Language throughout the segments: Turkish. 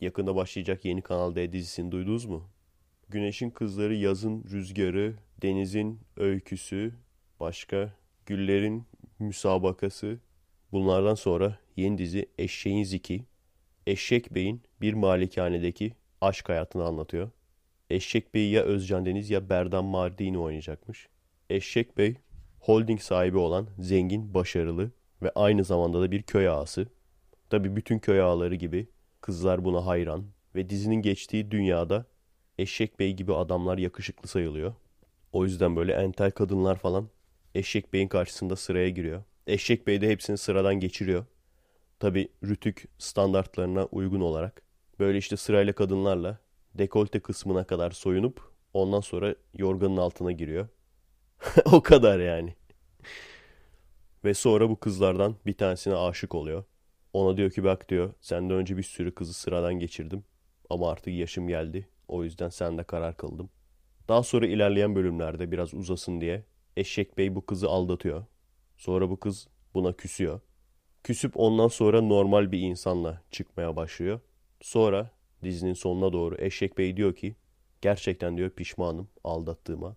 Yakında başlayacak yeni Kanal D dizisini duydunuz mu? Güneşin Kızları yazın rüzgarı, denizin öyküsü, başka güllerin müsabakası. Bunlardan sonra yeni dizi Eşeğin Ziki. Eşek Bey'in bir malikanedeki aşk hayatını anlatıyor. Eşek Bey ya Özcan Deniz ya Berdan Mardini oynayacakmış. Eşek Bey holding sahibi olan zengin, başarılı ve aynı zamanda da bir köy ağası. Tabi bütün köy ağaları gibi kızlar buna hayran ve dizinin geçtiği dünyada Eşek Bey gibi adamlar yakışıklı sayılıyor. O yüzden böyle entel kadınlar falan Eşek Bey'in karşısında sıraya giriyor. Eşek Bey de hepsini sıradan geçiriyor. Tabi rütük standartlarına uygun olarak. Böyle işte sırayla kadınlarla dekolte kısmına kadar soyunup ondan sonra yorganın altına giriyor. o kadar yani. Ve sonra bu kızlardan bir tanesine aşık oluyor. Ona diyor ki bak diyor senden önce bir sürü kızı sıradan geçirdim. Ama artık yaşım geldi. O yüzden sende karar kıldım. Daha sonra ilerleyen bölümlerde biraz uzasın diye Eşek Bey bu kızı aldatıyor. Sonra bu kız buna küsüyor. Küsüp ondan sonra normal bir insanla çıkmaya başlıyor. Sonra dizinin sonuna doğru Eşek Bey diyor ki gerçekten diyor pişmanım aldattığıma.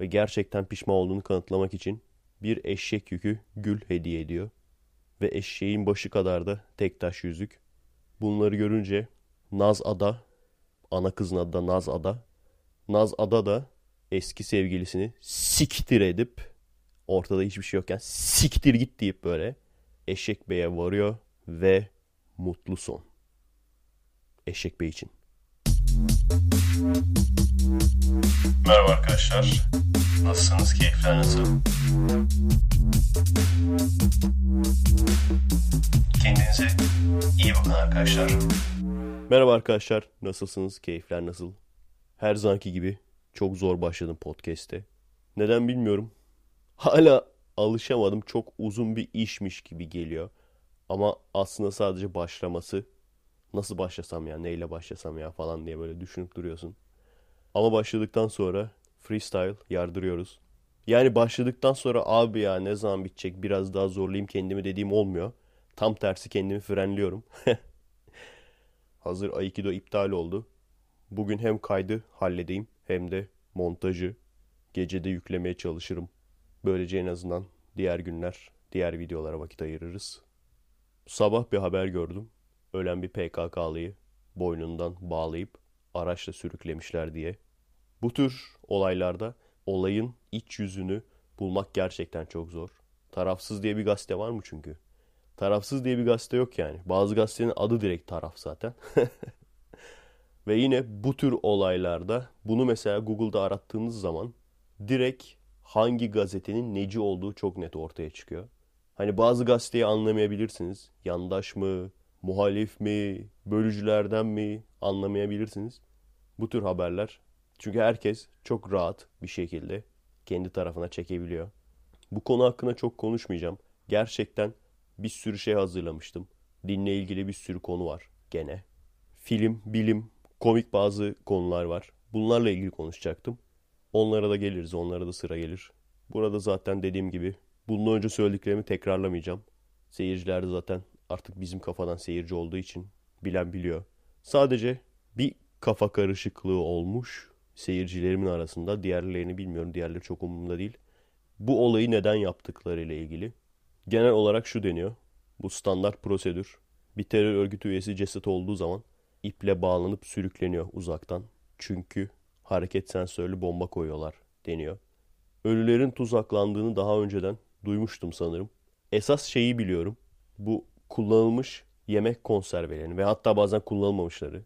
Ve gerçekten pişman olduğunu kanıtlamak için bir eşek yükü gül hediye ediyor. Ve eşeğin başı kadar da tek taş yüzük. Bunları görünce Naz Ada, ana kızın adı da Naz Ada. Naz Ada da eski sevgilisini siktir edip ortada hiçbir şey yokken siktir git deyip böyle Eşek Bey'e varıyor ve mutlu son. Eşek Bey için. Merhaba arkadaşlar. Nasılsınız? Keyifler nasıl? Kendinize iyi bakın arkadaşlar. Merhaba arkadaşlar. Nasılsınız? Keyifler nasıl? Her zamanki gibi çok zor başladım podcast'te. Neden bilmiyorum. Hala alışamadım. Çok uzun bir işmiş gibi geliyor. Ama aslında sadece başlaması. Nasıl başlasam ya, neyle başlasam ya falan diye böyle düşünüp duruyorsun. Ama başladıktan sonra freestyle yardırıyoruz. Yani başladıktan sonra abi ya ne zaman bitecek biraz daha zorlayayım kendimi dediğim olmuyor. Tam tersi kendimi frenliyorum. Hazır Aikido iptal oldu. Bugün hem kaydı halledeyim hem de montajı gecede yüklemeye çalışırım. Böylece en azından diğer günler, diğer videolara vakit ayırırız. Sabah bir haber gördüm. Ölen bir PKK'lıyı boynundan bağlayıp araçla sürüklemişler diye. Bu tür olaylarda olayın iç yüzünü bulmak gerçekten çok zor. Tarafsız diye bir gazete var mı çünkü? Tarafsız diye bir gazete yok yani. Bazı gazetenin adı direkt taraf zaten. Ve yine bu tür olaylarda bunu mesela Google'da arattığınız zaman direkt hangi gazetenin neci olduğu çok net ortaya çıkıyor. Hani bazı gazeteyi anlamayabilirsiniz. Yandaş mı, muhalif mi, bölücülerden mi anlamayabilirsiniz. Bu tür haberler. Çünkü herkes çok rahat bir şekilde kendi tarafına çekebiliyor. Bu konu hakkında çok konuşmayacağım. Gerçekten bir sürü şey hazırlamıştım. Dinle ilgili bir sürü konu var gene. Film, bilim, komik bazı konular var. Bunlarla ilgili konuşacaktım. Onlara da geliriz, onlara da sıra gelir. Burada zaten dediğim gibi bundan önce söylediklerimi tekrarlamayacağım. Seyirciler de zaten artık bizim kafadan seyirci olduğu için bilen biliyor. Sadece bir kafa karışıklığı olmuş seyircilerimin arasında. Diğerlerini bilmiyorum. Diğerleri çok umurumda değil. Bu olayı neden yaptıkları ile ilgili. Genel olarak şu deniyor. Bu standart prosedür. Bir terör örgütü üyesi ceset olduğu zaman iple bağlanıp sürükleniyor uzaktan. Çünkü hareket sensörlü bomba koyuyorlar deniyor. Ölülerin tuzaklandığını daha önceden duymuştum sanırım. Esas şeyi biliyorum. Bu kullanılmış yemek konservelerini ve hatta bazen kullanılmamışları,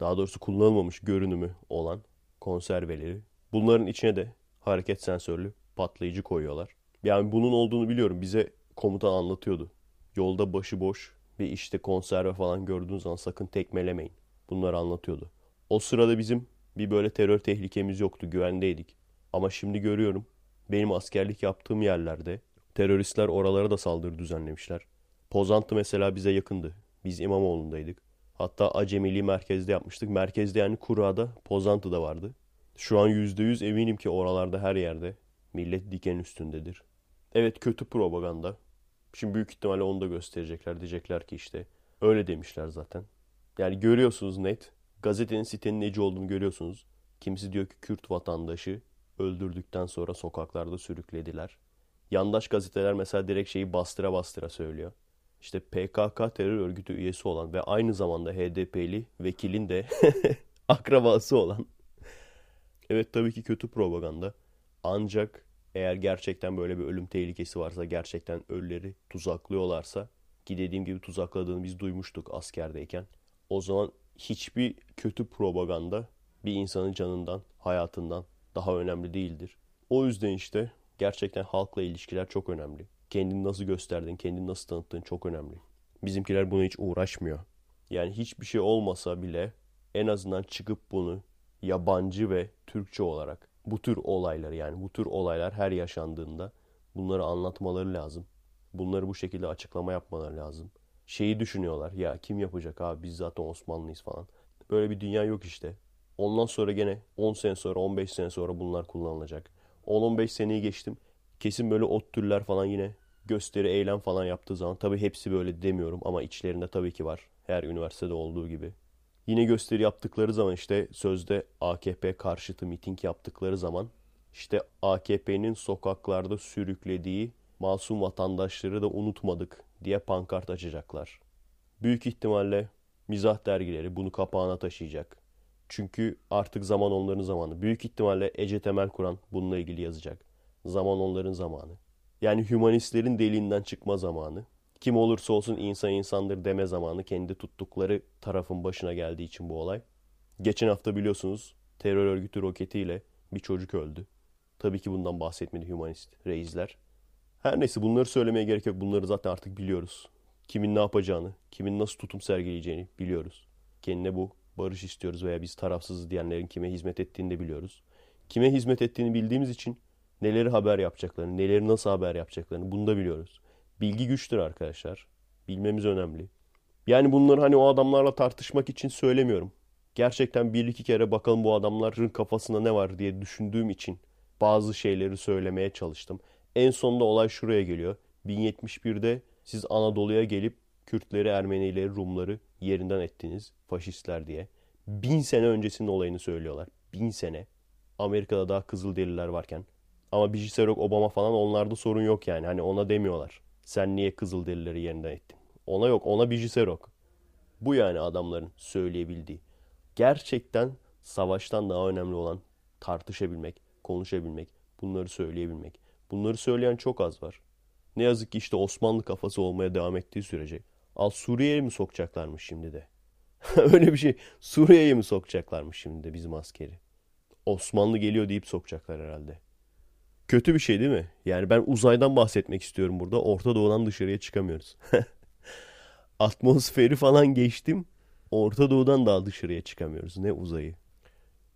daha doğrusu kullanılmamış görünümü olan konserveleri. Bunların içine de hareket sensörlü patlayıcı koyuyorlar. Yani bunun olduğunu biliyorum. Bize komutan anlatıyordu. Yolda başıboş bir işte konserve falan gördüğünüz zaman sakın tekmelemeyin. Bunları anlatıyordu. O sırada bizim bir böyle terör tehlikemiz yoktu. Güvendeydik. Ama şimdi görüyorum. Benim askerlik yaptığım yerlerde teröristler oralara da saldırı düzenlemişler. Pozantı mesela bize yakındı. Biz İmamoğlu'ndaydık. Hatta Acemiliği merkezde yapmıştık. Merkezde yani Kura'da, Pozantı'da vardı. Şu an %100 eminim ki oralarda her yerde millet diken üstündedir. Evet kötü propaganda. Şimdi büyük ihtimalle onu da gösterecekler. Diyecekler ki işte öyle demişler zaten. Yani görüyorsunuz net. Gazetenin sitenin neci olduğunu görüyorsunuz. Kimisi diyor ki Kürt vatandaşı öldürdükten sonra sokaklarda sürüklediler. Yandaş gazeteler mesela direkt şeyi bastıra bastıra söylüyor. İşte PKK terör örgütü üyesi olan ve aynı zamanda HDP'li vekilin de akrabası olan. Evet tabii ki kötü propaganda. Ancak eğer gerçekten böyle bir ölüm tehlikesi varsa, gerçekten ölüleri tuzaklıyorlarsa ki dediğim gibi tuzakladığını biz duymuştuk askerdeyken. O zaman hiçbir kötü propaganda bir insanın canından, hayatından daha önemli değildir. O yüzden işte gerçekten halkla ilişkiler çok önemli. Kendini nasıl gösterdin, kendini nasıl tanıttığın çok önemli. Bizimkiler buna hiç uğraşmıyor. Yani hiçbir şey olmasa bile en azından çıkıp bunu yabancı ve Türkçe olarak bu tür olayları yani bu tür olaylar her yaşandığında bunları anlatmaları lazım. Bunları bu şekilde açıklama yapmaları lazım. Şeyi düşünüyorlar ya kim yapacak abi biz zaten Osmanlıyız falan. Böyle bir dünya yok işte. Ondan sonra gene 10 sene sonra 15 sene sonra bunlar kullanılacak. 10-15 seneyi geçtim. Kesin böyle ot türler falan yine gösteri, eylem falan yaptığı zaman tabii hepsi böyle demiyorum ama içlerinde tabii ki var. Her üniversitede olduğu gibi. Yine gösteri yaptıkları zaman işte sözde AKP karşıtı miting yaptıkları zaman işte AKP'nin sokaklarda sürüklediği masum vatandaşları da unutmadık diye pankart açacaklar. Büyük ihtimalle mizah dergileri bunu kapağına taşıyacak. Çünkü artık zaman onların zamanı. Büyük ihtimalle Ece Temel Kur'an bununla ilgili yazacak. Zaman onların zamanı. Yani hümanistlerin deliğinden çıkma zamanı. Kim olursa olsun insan insandır deme zamanı kendi tuttukları tarafın başına geldiği için bu olay. Geçen hafta biliyorsunuz terör örgütü roketiyle bir çocuk öldü. Tabii ki bundan bahsetmedi hümanist reisler. Her neyse bunları söylemeye gerek yok. Bunları zaten artık biliyoruz. Kimin ne yapacağını, kimin nasıl tutum sergileyeceğini biliyoruz. Kendine bu barış istiyoruz veya biz tarafsızız diyenlerin kime hizmet ettiğini de biliyoruz. Kime hizmet ettiğini bildiğimiz için neleri haber yapacaklarını, neleri nasıl haber yapacaklarını bunu da biliyoruz. Bilgi güçtür arkadaşlar. Bilmemiz önemli. Yani bunları hani o adamlarla tartışmak için söylemiyorum. Gerçekten bir iki kere bakalım bu adamların kafasında ne var diye düşündüğüm için bazı şeyleri söylemeye çalıştım. En sonunda olay şuraya geliyor. 1071'de siz Anadolu'ya gelip Kürtleri, Ermenileri, Rumları yerinden ettiniz faşistler diye. Bin sene öncesinin olayını söylüyorlar. Bin sene. Amerika'da daha Kızılderililer varken. Ama Biciserok, Obama falan onlarda sorun yok yani. Hani ona demiyorlar. Sen niye Kızılderilileri yerinden ettin? Ona yok. Ona Biciserok. Bu yani adamların söyleyebildiği. Gerçekten savaştan daha önemli olan tartışabilmek, konuşabilmek, bunları söyleyebilmek. Bunları söyleyen çok az var. Ne yazık ki işte Osmanlı kafası olmaya devam ettiği sürece. Al Suriye'ye mi sokacaklarmış şimdi de? Öyle bir şey. Suriye'ye mi sokacaklarmış şimdi de bizim askeri? Osmanlı geliyor deyip sokacaklar herhalde. Kötü bir şey değil mi? Yani ben uzaydan bahsetmek istiyorum burada. Orta Doğu'dan dışarıya çıkamıyoruz. Atmosferi falan geçtim. Orta Doğu'dan daha dışarıya çıkamıyoruz. Ne uzayı.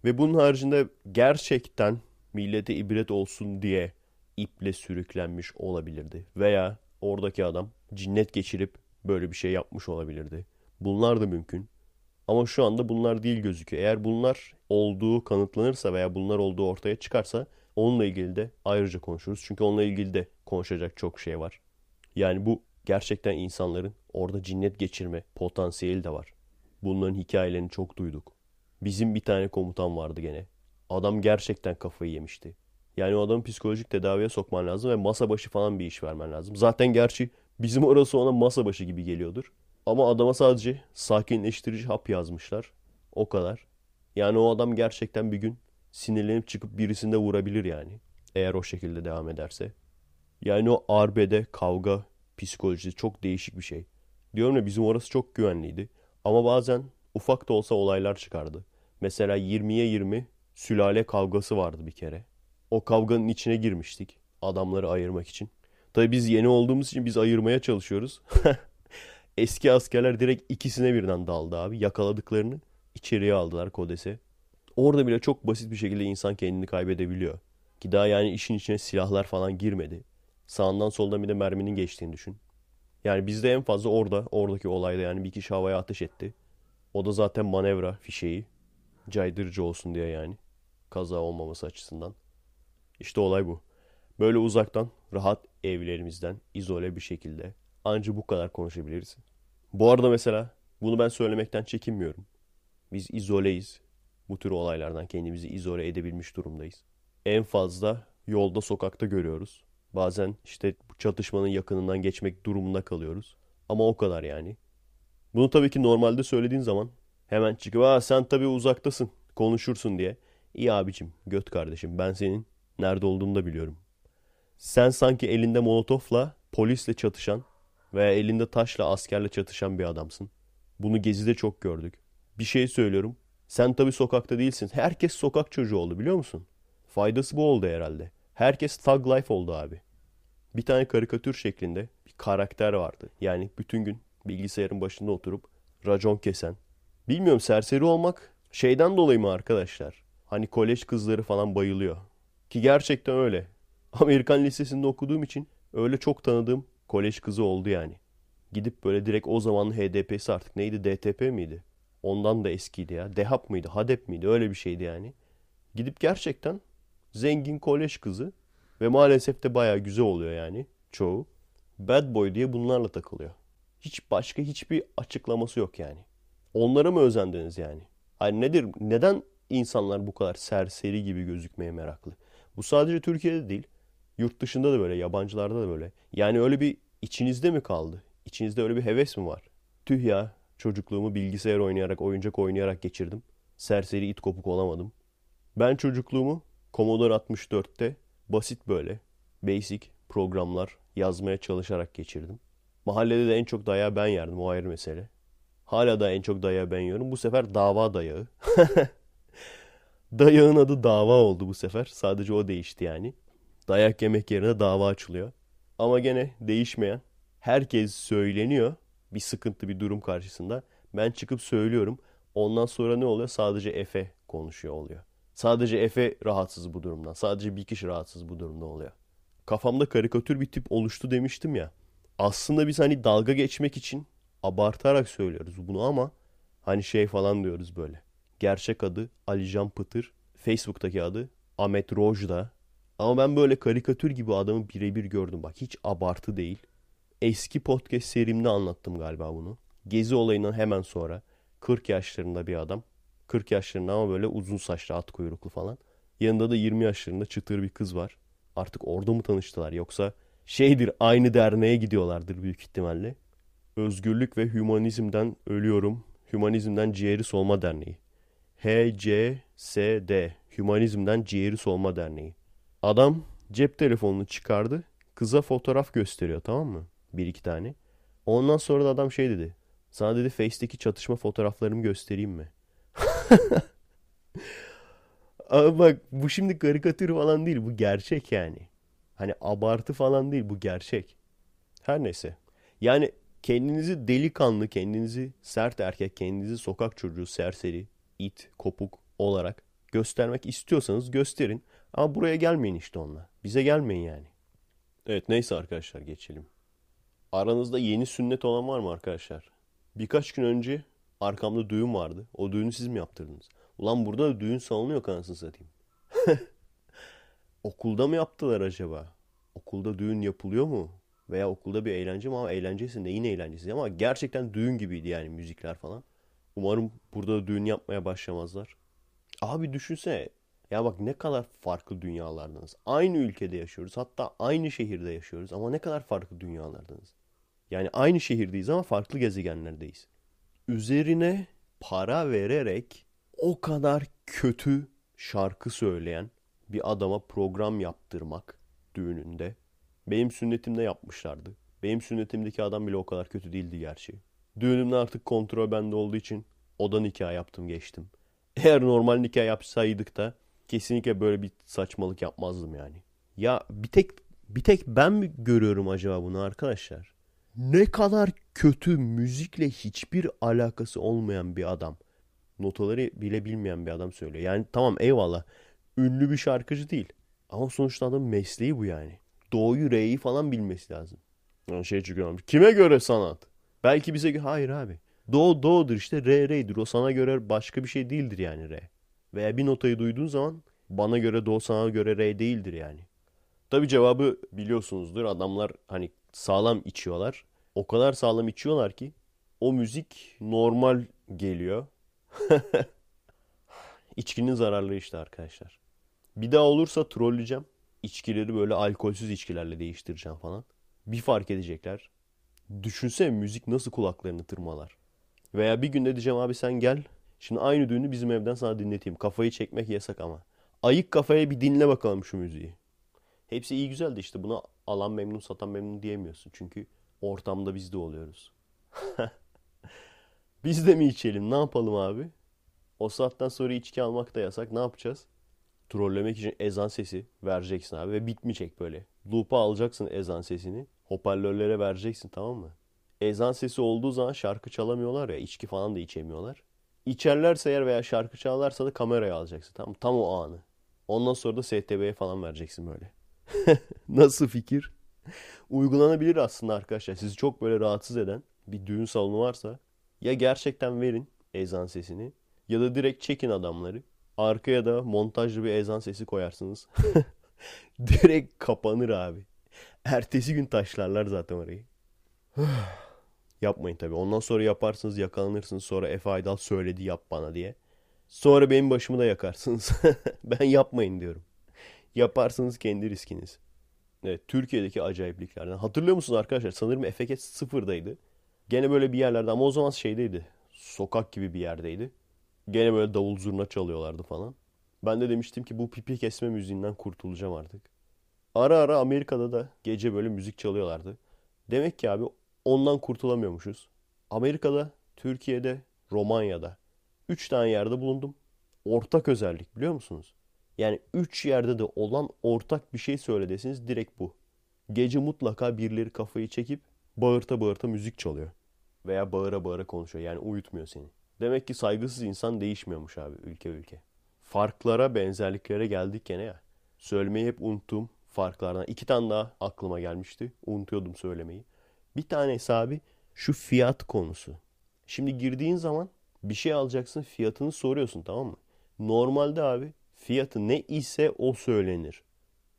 Ve bunun haricinde gerçekten millete ibret olsun diye iple sürüklenmiş olabilirdi. Veya oradaki adam cinnet geçirip böyle bir şey yapmış olabilirdi. Bunlar da mümkün. Ama şu anda bunlar değil gözüküyor. Eğer bunlar olduğu kanıtlanırsa veya bunlar olduğu ortaya çıkarsa onunla ilgili de ayrıca konuşuruz. Çünkü onunla ilgili de konuşacak çok şey var. Yani bu gerçekten insanların orada cinnet geçirme potansiyeli de var. Bunların hikayelerini çok duyduk. Bizim bir tane komutan vardı gene. Adam gerçekten kafayı yemişti. Yani o adamı psikolojik tedaviye sokman lazım ve masa başı falan bir iş vermen lazım. Zaten gerçi bizim orası ona masa başı gibi geliyordur. Ama adama sadece sakinleştirici hap yazmışlar. O kadar. Yani o adam gerçekten bir gün sinirlenip çıkıp birisinde vurabilir yani. Eğer o şekilde devam ederse. Yani o arbede kavga psikolojisi çok değişik bir şey. Diyorum ya bizim orası çok güvenliydi. Ama bazen ufak da olsa olaylar çıkardı. Mesela 20'ye 20 sülale kavgası vardı bir kere. O kavganın içine girmiştik adamları ayırmak için. Tabii biz yeni olduğumuz için biz ayırmaya çalışıyoruz. Eski askerler direkt ikisine birden daldı abi. Yakaladıklarını içeriye aldılar Kodes'e. Orada bile çok basit bir şekilde insan kendini kaybedebiliyor. Ki daha yani işin içine silahlar falan girmedi. Sağından soldan bir de merminin geçtiğini düşün. Yani bizde en fazla orada, oradaki olayda yani bir kişi havaya ateş etti. O da zaten manevra fişeği. Caydırıcı olsun diye yani. Kaza olmaması açısından. İşte olay bu. Böyle uzaktan, rahat evlerimizden, izole bir şekilde. Anca bu kadar konuşabiliriz. Bu arada mesela Bunu ben söylemekten çekinmiyorum. Biz izoleyiz. Bu tür olaylardan kendimizi izole edebilmiş durumdayız. En fazla yolda sokakta görüyoruz. Bazen işte bu çatışmanın yakınından geçmek durumunda kalıyoruz. Ama o kadar yani. Bunu tabii ki normalde söylediğin zaman hemen çıkıp Aa, sen tabii uzaktasın konuşursun diye. İyi abicim göt kardeşim ben senin nerede olduğunu da biliyorum. Sen sanki elinde molotofla polisle çatışan veya elinde taşla askerle çatışan bir adamsın. Bunu Gezi'de çok gördük. Bir şey söylüyorum. Sen tabii sokakta değilsin. Herkes sokak çocuğu oldu biliyor musun? Faydası bu oldu herhalde. Herkes thug life oldu abi. Bir tane karikatür şeklinde bir karakter vardı. Yani bütün gün bilgisayarın başında oturup racon kesen. Bilmiyorum serseri olmak şeyden dolayı mı arkadaşlar? Hani kolej kızları falan bayılıyor. Ki gerçekten öyle. Amerikan lisesinde okuduğum için öyle çok tanıdığım kolej kızı oldu yani. Gidip böyle direkt o zamanın HDP'si artık neydi DTP miydi? Ondan da eskiydi ya. Dehap mıydı? Hadep miydi? Öyle bir şeydi yani. Gidip gerçekten zengin kolej kızı ve maalesef de bayağı güzel oluyor yani çoğu. Bad boy diye bunlarla takılıyor. Hiç başka hiçbir açıklaması yok yani. Onlara mı özendiniz yani? Hani nedir? Neden insanlar bu kadar serseri gibi gözükmeye meraklı? Bu sadece Türkiye'de değil. Yurt dışında da böyle, yabancılarda da böyle. Yani öyle bir içinizde mi kaldı? İçinizde öyle bir heves mi var? Tüh ya, çocukluğumu bilgisayar oynayarak, oyuncak oynayarak geçirdim. Serseri it kopuk olamadım. Ben çocukluğumu Commodore 64'te basit böyle, basic programlar yazmaya çalışarak geçirdim. Mahallede de en çok dayağı ben yerdim, o ayrı mesele. Hala da en çok dayağı ben yiyorum. Bu sefer dava dayağı. Dayağın adı dava oldu bu sefer. Sadece o değişti yani. Dayak yemek yerine dava açılıyor. Ama gene değişmeyen. Herkes söyleniyor bir sıkıntı bir durum karşısında. Ben çıkıp söylüyorum. Ondan sonra ne oluyor? Sadece Efe konuşuyor oluyor. Sadece Efe rahatsız bu durumdan. Sadece bir kişi rahatsız bu durumda oluyor. Kafamda karikatür bir tip oluştu demiştim ya. Aslında biz hani dalga geçmek için abartarak söylüyoruz bunu ama hani şey falan diyoruz böyle. Gerçek adı Alican Pıtır. Facebook'taki adı Ahmet Rojda. Ama ben böyle karikatür gibi adamı birebir gördüm. Bak hiç abartı değil. Eski podcast serimde anlattım galiba bunu. Gezi olayından hemen sonra 40 yaşlarında bir adam. 40 yaşlarında ama böyle uzun saçlı at kuyruklu falan. Yanında da 20 yaşlarında çıtır bir kız var. Artık orada mı tanıştılar yoksa şeydir aynı derneğe gidiyorlardır büyük ihtimalle. Özgürlük ve Hümanizmden Ölüyorum. Hümanizmden Ciğeri Solma Derneği. HCSD. Hümanizmden Ciğeri Solma Derneği. Adam cep telefonunu çıkardı. Kıza fotoğraf gösteriyor tamam mı? Bir iki tane. Ondan sonra da adam şey dedi. Sana dedi Face'teki çatışma fotoğraflarımı göstereyim mi? Ama bak bu şimdi karikatür falan değil. Bu gerçek yani. Hani abartı falan değil. Bu gerçek. Her neyse. Yani kendinizi delikanlı, kendinizi sert erkek, kendinizi sokak çocuğu, serseri, it, kopuk olarak göstermek istiyorsanız gösterin. Ama buraya gelmeyin işte onunla. Bize gelmeyin yani. Evet neyse arkadaşlar geçelim. Aranızda yeni sünnet olan var mı arkadaşlar? Birkaç gün önce arkamda düğün vardı. O düğünü siz mi yaptırdınız? Ulan burada da düğün salonu kanasını satayım. Okulda mı yaptılar acaba? Okulda düğün yapılıyor mu? Veya okulda bir eğlence mi ama eğlencesi neyin eğlencesi ama gerçekten düğün gibiydi yani müzikler falan. Umarım burada da düğün yapmaya başlamazlar. Abi düşünsene ya bak ne kadar farklı dünyalardınız. Aynı ülkede yaşıyoruz. Hatta aynı şehirde yaşıyoruz ama ne kadar farklı dünyalardınız. Yani aynı şehirdeyiz ama farklı gezegenlerdeyiz. Üzerine para vererek o kadar kötü şarkı söyleyen bir adama program yaptırmak düğününde. Benim sünnetimde yapmışlardı. Benim sünnetimdeki adam bile o kadar kötü değildi gerçi. Düğünümde artık kontrol bende olduğu için oda nikah yaptım geçtim. Eğer normal nikah yapsaydık da kesinlikle böyle bir saçmalık yapmazdım yani. Ya bir tek bir tek ben mi görüyorum acaba bunu arkadaşlar? Ne kadar kötü müzikle hiçbir alakası olmayan bir adam. Notaları bile bilmeyen bir adam söylüyor. Yani tamam eyvallah. Ünlü bir şarkıcı değil. Ama sonuçta adamın mesleği bu yani. Doğuyu, re'yi falan bilmesi lazım. Yani şey çıkıyor. Kime göre sanat? Belki bize göre... Hayır abi. Do do'dur işte re re'dir. O sana göre başka bir şey değildir yani re. Veya bir notayı duyduğun zaman bana göre do sana göre re değildir yani. Tabi cevabı biliyorsunuzdur. Adamlar hani sağlam içiyorlar. O kadar sağlam içiyorlar ki o müzik normal geliyor. İçkinin zararlı işte arkadaşlar. Bir daha olursa trolleyeceğim. İçkileri böyle alkolsüz içkilerle değiştireceğim falan. Bir fark edecekler. Düşünsene müzik nasıl kulaklarını tırmalar. Veya bir günde diyeceğim abi sen gel. Şimdi aynı düğünü bizim evden sana dinleteyim. Kafayı çekmek yasak ama. Ayık kafaya bir dinle bakalım şu müziği. Hepsi iyi güzel de işte buna alan memnun satan memnun diyemiyorsun. Çünkü ortamda biz de oluyoruz. biz de mi içelim ne yapalım abi? O saatten sonra içki almak da yasak. Ne yapacağız? Trollemek için ezan sesi vereceksin abi ve bitmeyecek böyle. Loop'a alacaksın ezan sesini. Hoparlörlere vereceksin tamam mı? Ezan sesi olduğu zaman şarkı çalamıyorlar ya. içki falan da içemiyorlar. İçerlerse eğer veya şarkı çalarsa da kameraya alacaksın. Tamam Tam o anı. Ondan sonra da STB'ye falan vereceksin böyle. Nasıl fikir? Uygulanabilir aslında arkadaşlar. Sizi çok böyle rahatsız eden bir düğün salonu varsa ya gerçekten verin ezan sesini ya da direkt çekin adamları. Arkaya da montajlı bir ezan sesi koyarsınız. direkt kapanır abi. Ertesi gün taşlarlar zaten orayı. Yapmayın tabii. Ondan sonra yaparsınız yakalanırsınız. Sonra Efe Aydal söyledi yap bana diye. Sonra benim başımı da yakarsınız. ben yapmayın diyorum. Yaparsınız kendi riskiniz. Evet, Türkiye'deki acayipliklerden. Hatırlıyor musunuz arkadaşlar? Sanırım Efeket sıfırdaydı. Gene böyle bir yerlerde ama o zaman şeydeydi. Sokak gibi bir yerdeydi. Gene böyle davul zurna çalıyorlardı falan. Ben de demiştim ki bu pipi kesme müziğinden kurtulacağım artık. Ara ara Amerika'da da gece böyle müzik çalıyorlardı. Demek ki abi ondan kurtulamıyormuşuz. Amerika'da, Türkiye'de, Romanya'da. Üç tane yerde bulundum. Ortak özellik biliyor musunuz? Yani üç yerde de olan ortak bir şey söyledesiniz direkt bu. Gece mutlaka birileri kafayı çekip bağırta bağırta müzik çalıyor. Veya bağıra bağıra konuşuyor. Yani uyutmuyor seni. Demek ki saygısız insan değişmiyormuş abi ülke ülke. Farklara, benzerliklere geldik gene ya. Söylemeyi hep unuttum farklardan. iki tane daha aklıma gelmişti. Unutuyordum söylemeyi. Bir tanesi abi şu fiyat konusu. Şimdi girdiğin zaman bir şey alacaksın fiyatını soruyorsun tamam mı? Normalde abi fiyatı ne ise o söylenir.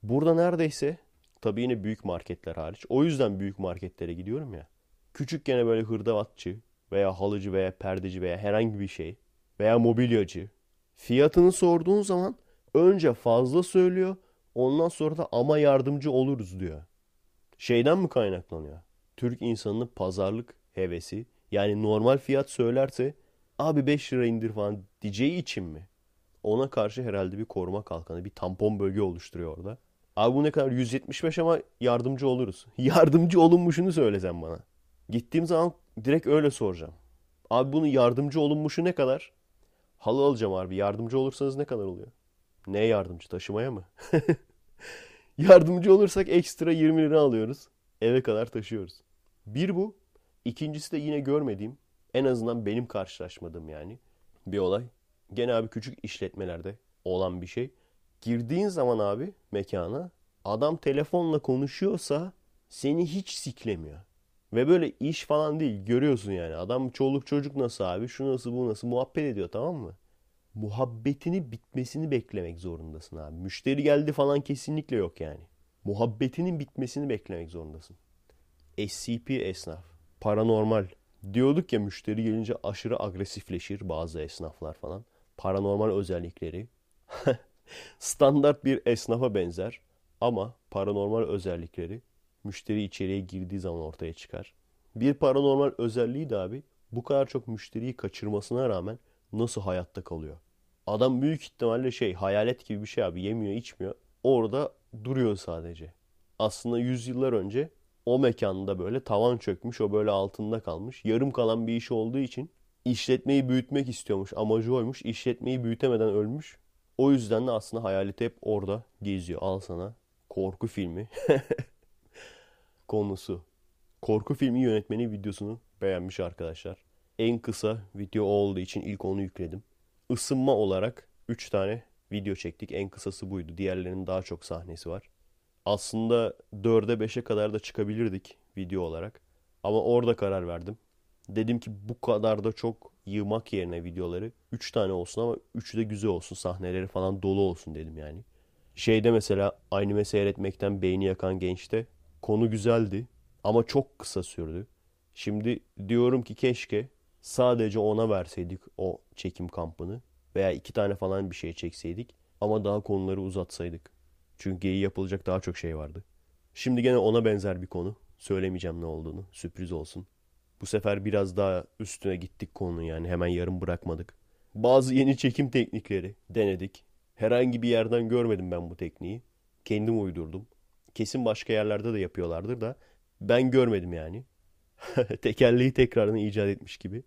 Burada neredeyse tabii yine büyük marketler hariç. O yüzden büyük marketlere gidiyorum ya. Küçük gene böyle hırdavatçı veya halıcı veya perdeci veya herhangi bir şey veya mobilyacı fiyatını sorduğun zaman önce fazla söylüyor ondan sonra da ama yardımcı oluruz diyor. Şeyden mi kaynaklanıyor? Türk insanının pazarlık hevesi yani normal fiyat söylerse abi 5 lira indir falan diyeceği için mi? Ona karşı herhalde bir koruma kalkanı, bir tampon bölge oluşturuyor orada. Abi bu ne kadar? 175 ama yardımcı oluruz. Yardımcı olunmuşunu söylesen bana. Gittiğim zaman direkt öyle soracağım. Abi bunun yardımcı olunmuşu ne kadar? Halı alacağım abi. Yardımcı olursanız ne kadar oluyor? Ne yardımcı? Taşımaya mı? yardımcı olursak ekstra 20 lira alıyoruz. Eve kadar taşıyoruz. Bir bu. İkincisi de yine görmediğim, en azından benim karşılaşmadığım yani bir olay. Gene abi küçük işletmelerde olan bir şey. Girdiğin zaman abi mekana adam telefonla konuşuyorsa seni hiç siklemiyor. Ve böyle iş falan değil görüyorsun yani. Adam çoluk çocuk nasıl abi şu nasıl bu nasıl muhabbet ediyor tamam mı? Muhabbetini bitmesini beklemek zorundasın abi. Müşteri geldi falan kesinlikle yok yani. Muhabbetinin bitmesini beklemek zorundasın. SCP esnaf. Paranormal. Diyorduk ya müşteri gelince aşırı agresifleşir bazı esnaflar falan. Paranormal özellikleri. Standart bir esnafa benzer ama paranormal özellikleri müşteri içeriye girdiği zaman ortaya çıkar. Bir paranormal özelliği de abi bu kadar çok müşteriyi kaçırmasına rağmen nasıl hayatta kalıyor? Adam büyük ihtimalle şey hayalet gibi bir şey abi yemiyor içmiyor. Orada duruyor sadece. Aslında yüzyıllar önce o mekanda böyle tavan çökmüş o böyle altında kalmış. Yarım kalan bir iş olduğu için işletmeyi büyütmek istiyormuş. Amacı oymuş. İşletmeyi büyütemeden ölmüş. O yüzden de aslında hayaleti hep orada geziyor. Al sana korku filmi. konusu. Korku filmi yönetmeni videosunu beğenmiş arkadaşlar. En kısa video olduğu için ilk onu yükledim. Isınma olarak 3 tane video çektik. En kısası buydu. Diğerlerinin daha çok sahnesi var. Aslında 4'e 5'e kadar da çıkabilirdik video olarak. Ama orada karar verdim. Dedim ki bu kadar da çok yığmak yerine videoları 3 tane olsun ama 3'ü de güzel olsun. Sahneleri falan dolu olsun dedim yani. Şeyde mesela anime seyretmekten beyni yakan gençte konu güzeldi ama çok kısa sürdü. Şimdi diyorum ki keşke sadece ona verseydik o çekim kampını veya iki tane falan bir şey çekseydik ama daha konuları uzatsaydık. Çünkü iyi yapılacak daha çok şey vardı. Şimdi gene ona benzer bir konu. Söylemeyeceğim ne olduğunu. Sürpriz olsun. Bu sefer biraz daha üstüne gittik konu yani hemen yarım bırakmadık. Bazı yeni çekim teknikleri denedik. Herhangi bir yerden görmedim ben bu tekniği. Kendim uydurdum. Kesin başka yerlerde de yapıyorlardır da ben görmedim yani. Tekerleği tekrardan icat etmiş gibi.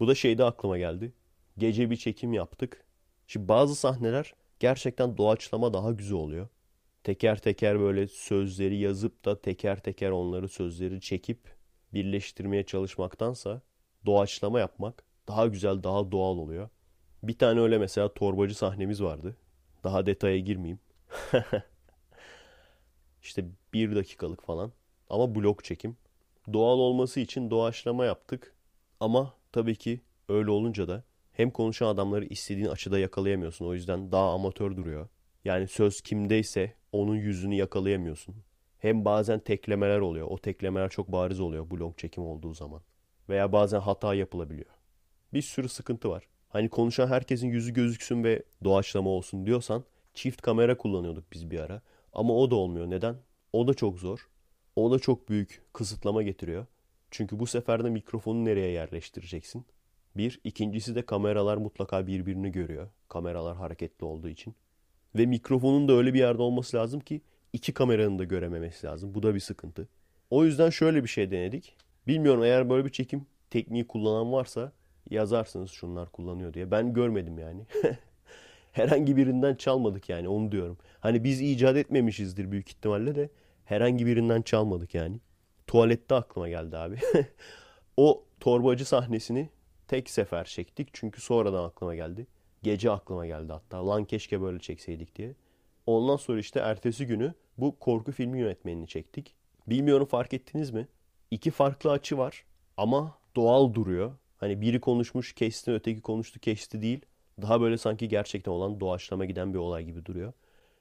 Bu da şeyde aklıma geldi. Gece bir çekim yaptık. Şimdi bazı sahneler gerçekten doğaçlama daha güzel oluyor. Teker teker böyle sözleri yazıp da teker teker onları sözleri çekip birleştirmeye çalışmaktansa doğaçlama yapmak daha güzel, daha doğal oluyor. Bir tane öyle mesela torbacı sahnemiz vardı. Daha detaya girmeyeyim. işte bir dakikalık falan. Ama blok çekim. Doğal olması için doğaçlama yaptık. Ama tabii ki öyle olunca da hem konuşan adamları istediğin açıda yakalayamıyorsun. O yüzden daha amatör duruyor. Yani söz kimdeyse onun yüzünü yakalayamıyorsun. Hem bazen teklemeler oluyor. O teklemeler çok bariz oluyor blok çekim olduğu zaman. Veya bazen hata yapılabiliyor. Bir sürü sıkıntı var. Hani konuşan herkesin yüzü gözüksün ve doğaçlama olsun diyorsan çift kamera kullanıyorduk biz bir ara. Ama o da olmuyor. Neden? O da çok zor. O da çok büyük kısıtlama getiriyor. Çünkü bu sefer de mikrofonu nereye yerleştireceksin? Bir. ikincisi de kameralar mutlaka birbirini görüyor. Kameralar hareketli olduğu için. Ve mikrofonun da öyle bir yerde olması lazım ki iki kameranın da görememesi lazım. Bu da bir sıkıntı. O yüzden şöyle bir şey denedik. Bilmiyorum eğer böyle bir çekim tekniği kullanan varsa yazarsınız şunlar kullanıyor diye. Ben görmedim yani. herhangi birinden çalmadık yani onu diyorum. Hani biz icat etmemişizdir büyük ihtimalle de herhangi birinden çalmadık yani. Tuvalette aklıma geldi abi. o torbacı sahnesini tek sefer çektik çünkü sonradan aklıma geldi. Gece aklıma geldi hatta. Lan keşke böyle çekseydik diye. Ondan sonra işte ertesi günü bu korku filmi yönetmenini çektik. Bilmiyorum fark ettiniz mi? İki farklı açı var ama doğal duruyor. Hani biri konuşmuş kesti öteki konuştu kesti değil. Daha böyle sanki gerçekten olan doğaçlama giden bir olay gibi duruyor.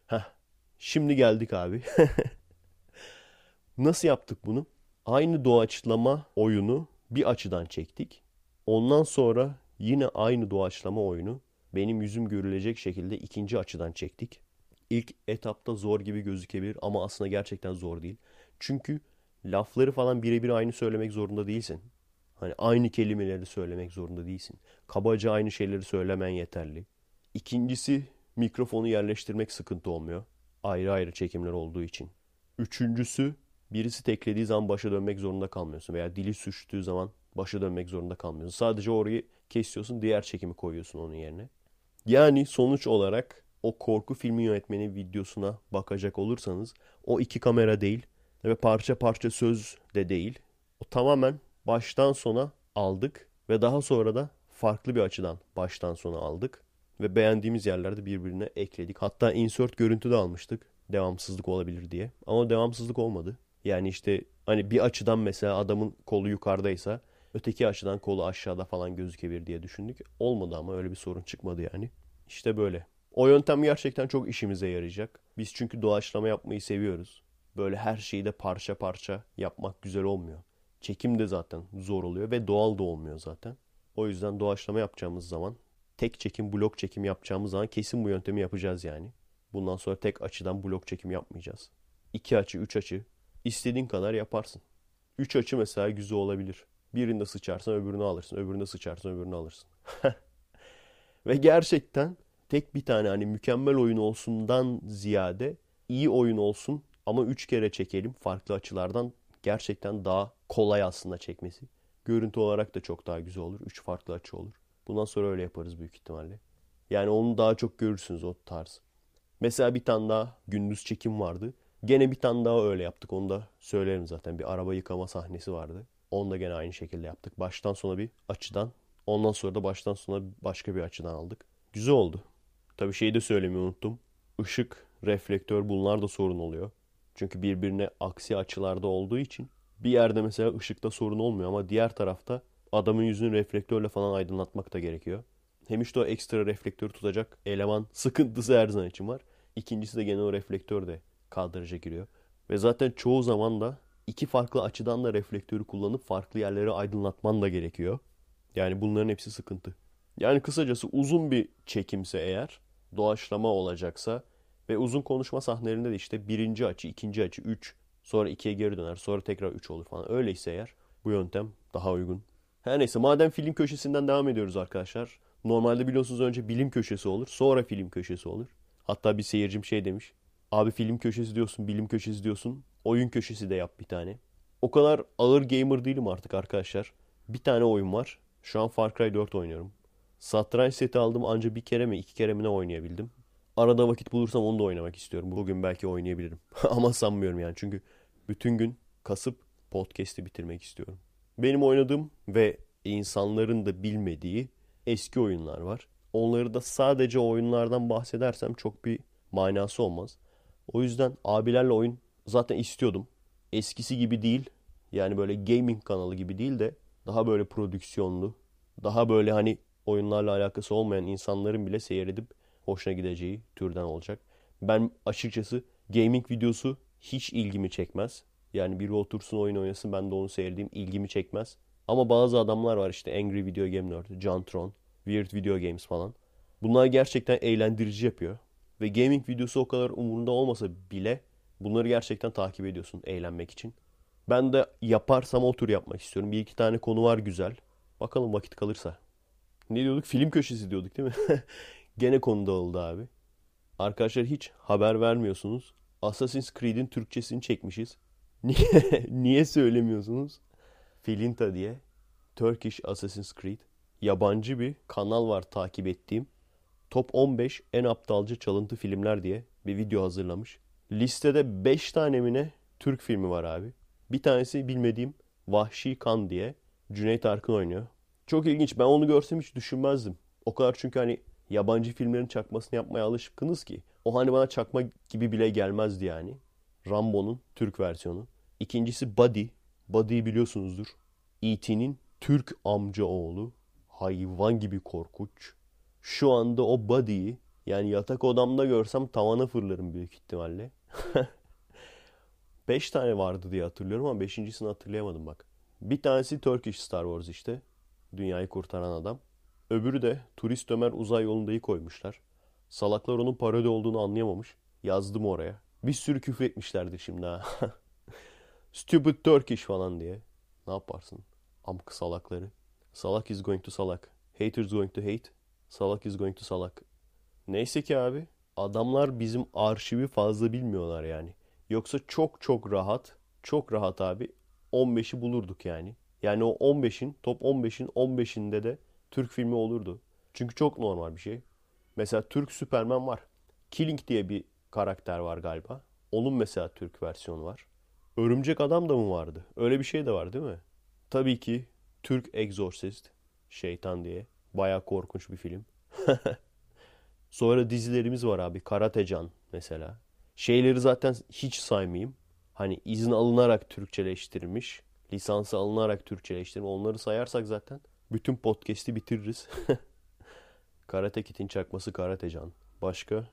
Heh, şimdi geldik abi. Nasıl yaptık bunu? Aynı doğaçlama oyunu bir açıdan çektik. Ondan sonra yine aynı doğaçlama oyunu benim yüzüm görülecek şekilde ikinci açıdan çektik. İlk etapta zor gibi gözükebilir ama aslında gerçekten zor değil. Çünkü lafları falan birebir aynı söylemek zorunda değilsin. Hani aynı kelimeleri söylemek zorunda değilsin. Kabaca aynı şeyleri söylemen yeterli. İkincisi mikrofonu yerleştirmek sıkıntı olmuyor. Ayrı ayrı çekimler olduğu için. Üçüncüsü birisi teklediği zaman başa dönmek zorunda kalmıyorsun. Veya dili sürçtüğü zaman başa dönmek zorunda kalmıyorsun. Sadece orayı kesiyorsun diğer çekimi koyuyorsun onun yerine. Yani sonuç olarak o korku filmi yönetmeni videosuna bakacak olursanız o iki kamera değil ve parça parça söz de değil. O tamamen baştan sona aldık ve daha sonra da farklı bir açıdan baştan sona aldık ve beğendiğimiz yerlerde birbirine ekledik. Hatta insert görüntü de almıştık devamsızlık olabilir diye. Ama devamsızlık olmadı. Yani işte hani bir açıdan mesela adamın kolu yukarıdaysa öteki açıdan kolu aşağıda falan gözükebilir diye düşündük. Olmadı ama öyle bir sorun çıkmadı yani. İşte böyle. O yöntem gerçekten çok işimize yarayacak. Biz çünkü doğaçlama yapmayı seviyoruz. Böyle her şeyi de parça parça yapmak güzel olmuyor. Çekim de zaten zor oluyor ve doğal da olmuyor zaten. O yüzden doğaçlama yapacağımız zaman tek çekim, blok çekim yapacağımız zaman kesin bu yöntemi yapacağız yani. Bundan sonra tek açıdan blok çekim yapmayacağız. İki açı, üç açı istediğin kadar yaparsın. Üç açı mesela güzel olabilir. Birinde sıçarsan öbürünü alırsın. Öbüründe sıçarsan öbürünü alırsın. Ve gerçekten tek bir tane hani mükemmel oyun olsundan ziyade iyi oyun olsun ama üç kere çekelim farklı açılardan gerçekten daha kolay aslında çekmesi. Görüntü olarak da çok daha güzel olur. Üç farklı açı olur. Bundan sonra öyle yaparız büyük ihtimalle. Yani onu daha çok görürsünüz o tarz. Mesela bir tane daha gündüz çekim vardı. Gene bir tane daha öyle yaptık. Onu da söylerim zaten. Bir araba yıkama sahnesi vardı. Onu da gene aynı şekilde yaptık. Baştan sona bir açıdan. Ondan sonra da baştan sona başka bir açıdan aldık. Güzel oldu. Tabii şeyi de söylemeyi unuttum. Işık, reflektör bunlar da sorun oluyor. Çünkü birbirine aksi açılarda olduğu için bir yerde mesela ışıkta sorun olmuyor ama diğer tarafta adamın yüzünü reflektörle falan aydınlatmak da gerekiyor. Hem işte o ekstra reflektörü tutacak eleman sıkıntısı her zaman için var. İkincisi de gene o reflektör de kadraja giriyor. Ve zaten çoğu zaman da iki farklı açıdan da reflektörü kullanıp farklı yerleri aydınlatman da gerekiyor. Yani bunların hepsi sıkıntı. Yani kısacası uzun bir çekimse eğer doğaçlama olacaksa ve uzun konuşma sahnelerinde de işte birinci açı, ikinci açı, üç, sonra ikiye geri döner, sonra tekrar üç olur falan. Öyleyse eğer bu yöntem daha uygun. Her neyse madem film köşesinden devam ediyoruz arkadaşlar. Normalde biliyorsunuz önce bilim köşesi olur, sonra film köşesi olur. Hatta bir seyircim şey demiş. Abi film köşesi diyorsun, bilim köşesi diyorsun. Oyun köşesi de yap bir tane. O kadar ağır gamer değilim artık arkadaşlar. Bir tane oyun var. Şu an Far Cry 4 oynuyorum. Satranç seti aldım ancak bir kere mi iki kere mi ne oynayabildim. Arada vakit bulursam onu da oynamak istiyorum. Bugün belki oynayabilirim. Ama sanmıyorum yani. Çünkü bütün gün kasıp podcast'i bitirmek istiyorum. Benim oynadığım ve insanların da bilmediği eski oyunlar var. Onları da sadece oyunlardan bahsedersem çok bir manası olmaz. O yüzden abilerle oyun zaten istiyordum. Eskisi gibi değil. Yani böyle gaming kanalı gibi değil de daha böyle prodüksiyonlu, daha böyle hani oyunlarla alakası olmayan insanların bile seyredip hoşuna gideceği türden olacak. Ben açıkçası gaming videosu hiç ilgimi çekmez. Yani biri otursun oyun oynasın ben de onu seyredeyim ilgimi çekmez. Ama bazı adamlar var işte Angry Video Game Nerd, Jantron, Weird Video Games falan. Bunlar gerçekten eğlendirici yapıyor. Ve gaming videosu o kadar umurunda olmasa bile bunları gerçekten takip ediyorsun eğlenmek için. Ben de yaparsam o tür yapmak istiyorum. Bir iki tane konu var güzel. Bakalım vakit kalırsa. Ne diyorduk? Film köşesi diyorduk değil mi? Gene konu dağıldı abi. Arkadaşlar hiç haber vermiyorsunuz. Assassin's Creed'in Türkçesini çekmişiz. Niye, niye söylemiyorsunuz? Filinta diye. Turkish Assassin's Creed. Yabancı bir kanal var takip ettiğim. Top 15 en aptalca çalıntı filmler diye bir video hazırlamış. Listede 5 tane mi ne Türk filmi var abi. Bir tanesi bilmediğim Vahşi Kan diye. Cüneyt Arkın oynuyor. Çok ilginç. Ben onu görsem hiç düşünmezdim. O kadar çünkü hani yabancı filmlerin çakmasını yapmaya alışkınız ki. O hani bana çakma gibi bile gelmezdi yani. Rambo'nun Türk versiyonu. İkincisi Buddy. Buddy'yi biliyorsunuzdur. E.T.'nin Türk amca oğlu. Hayvan gibi korkunç. Şu anda o Buddy'yi yani yatak odamda görsem tavana fırlarım büyük ihtimalle. Beş tane vardı diye hatırlıyorum ama beşincisini hatırlayamadım bak. Bir tanesi Turkish Star Wars işte. Dünyayı kurtaran adam. Öbürü de Turist Ömer uzay yolundayı koymuşlar. Salaklar onun parodi olduğunu anlayamamış. Yazdım oraya. Bir sürü küfür etmişlerdir şimdi ha. Stupid Turkish falan diye. Ne yaparsın? Amk salakları. Salak is going to salak. Haters going to hate. Salak is going to salak. Neyse ki abi. Adamlar bizim arşivi fazla bilmiyorlar yani. Yoksa çok çok rahat, çok rahat abi 15'i bulurduk yani. Yani o 15'in, top 15'in 15'inde de Türk filmi olurdu. Çünkü çok normal bir şey. Mesela Türk Süpermen var. Killing diye bir karakter var galiba. Onun mesela Türk versiyonu var. Örümcek Adam da mı vardı? Öyle bir şey de var değil mi? Tabii ki Türk Exorcist, Şeytan diye. Baya korkunç bir film. Sonra dizilerimiz var abi. Karatecan mesela. Şeyleri zaten hiç saymayayım. Hani izin alınarak Türkçeleştirilmiş. Lisansı alınarak Türkçeleştirilmiş. Onları sayarsak zaten bütün podcast'i bitiririz. Karate Kit'in çakması Karatecan. Başka?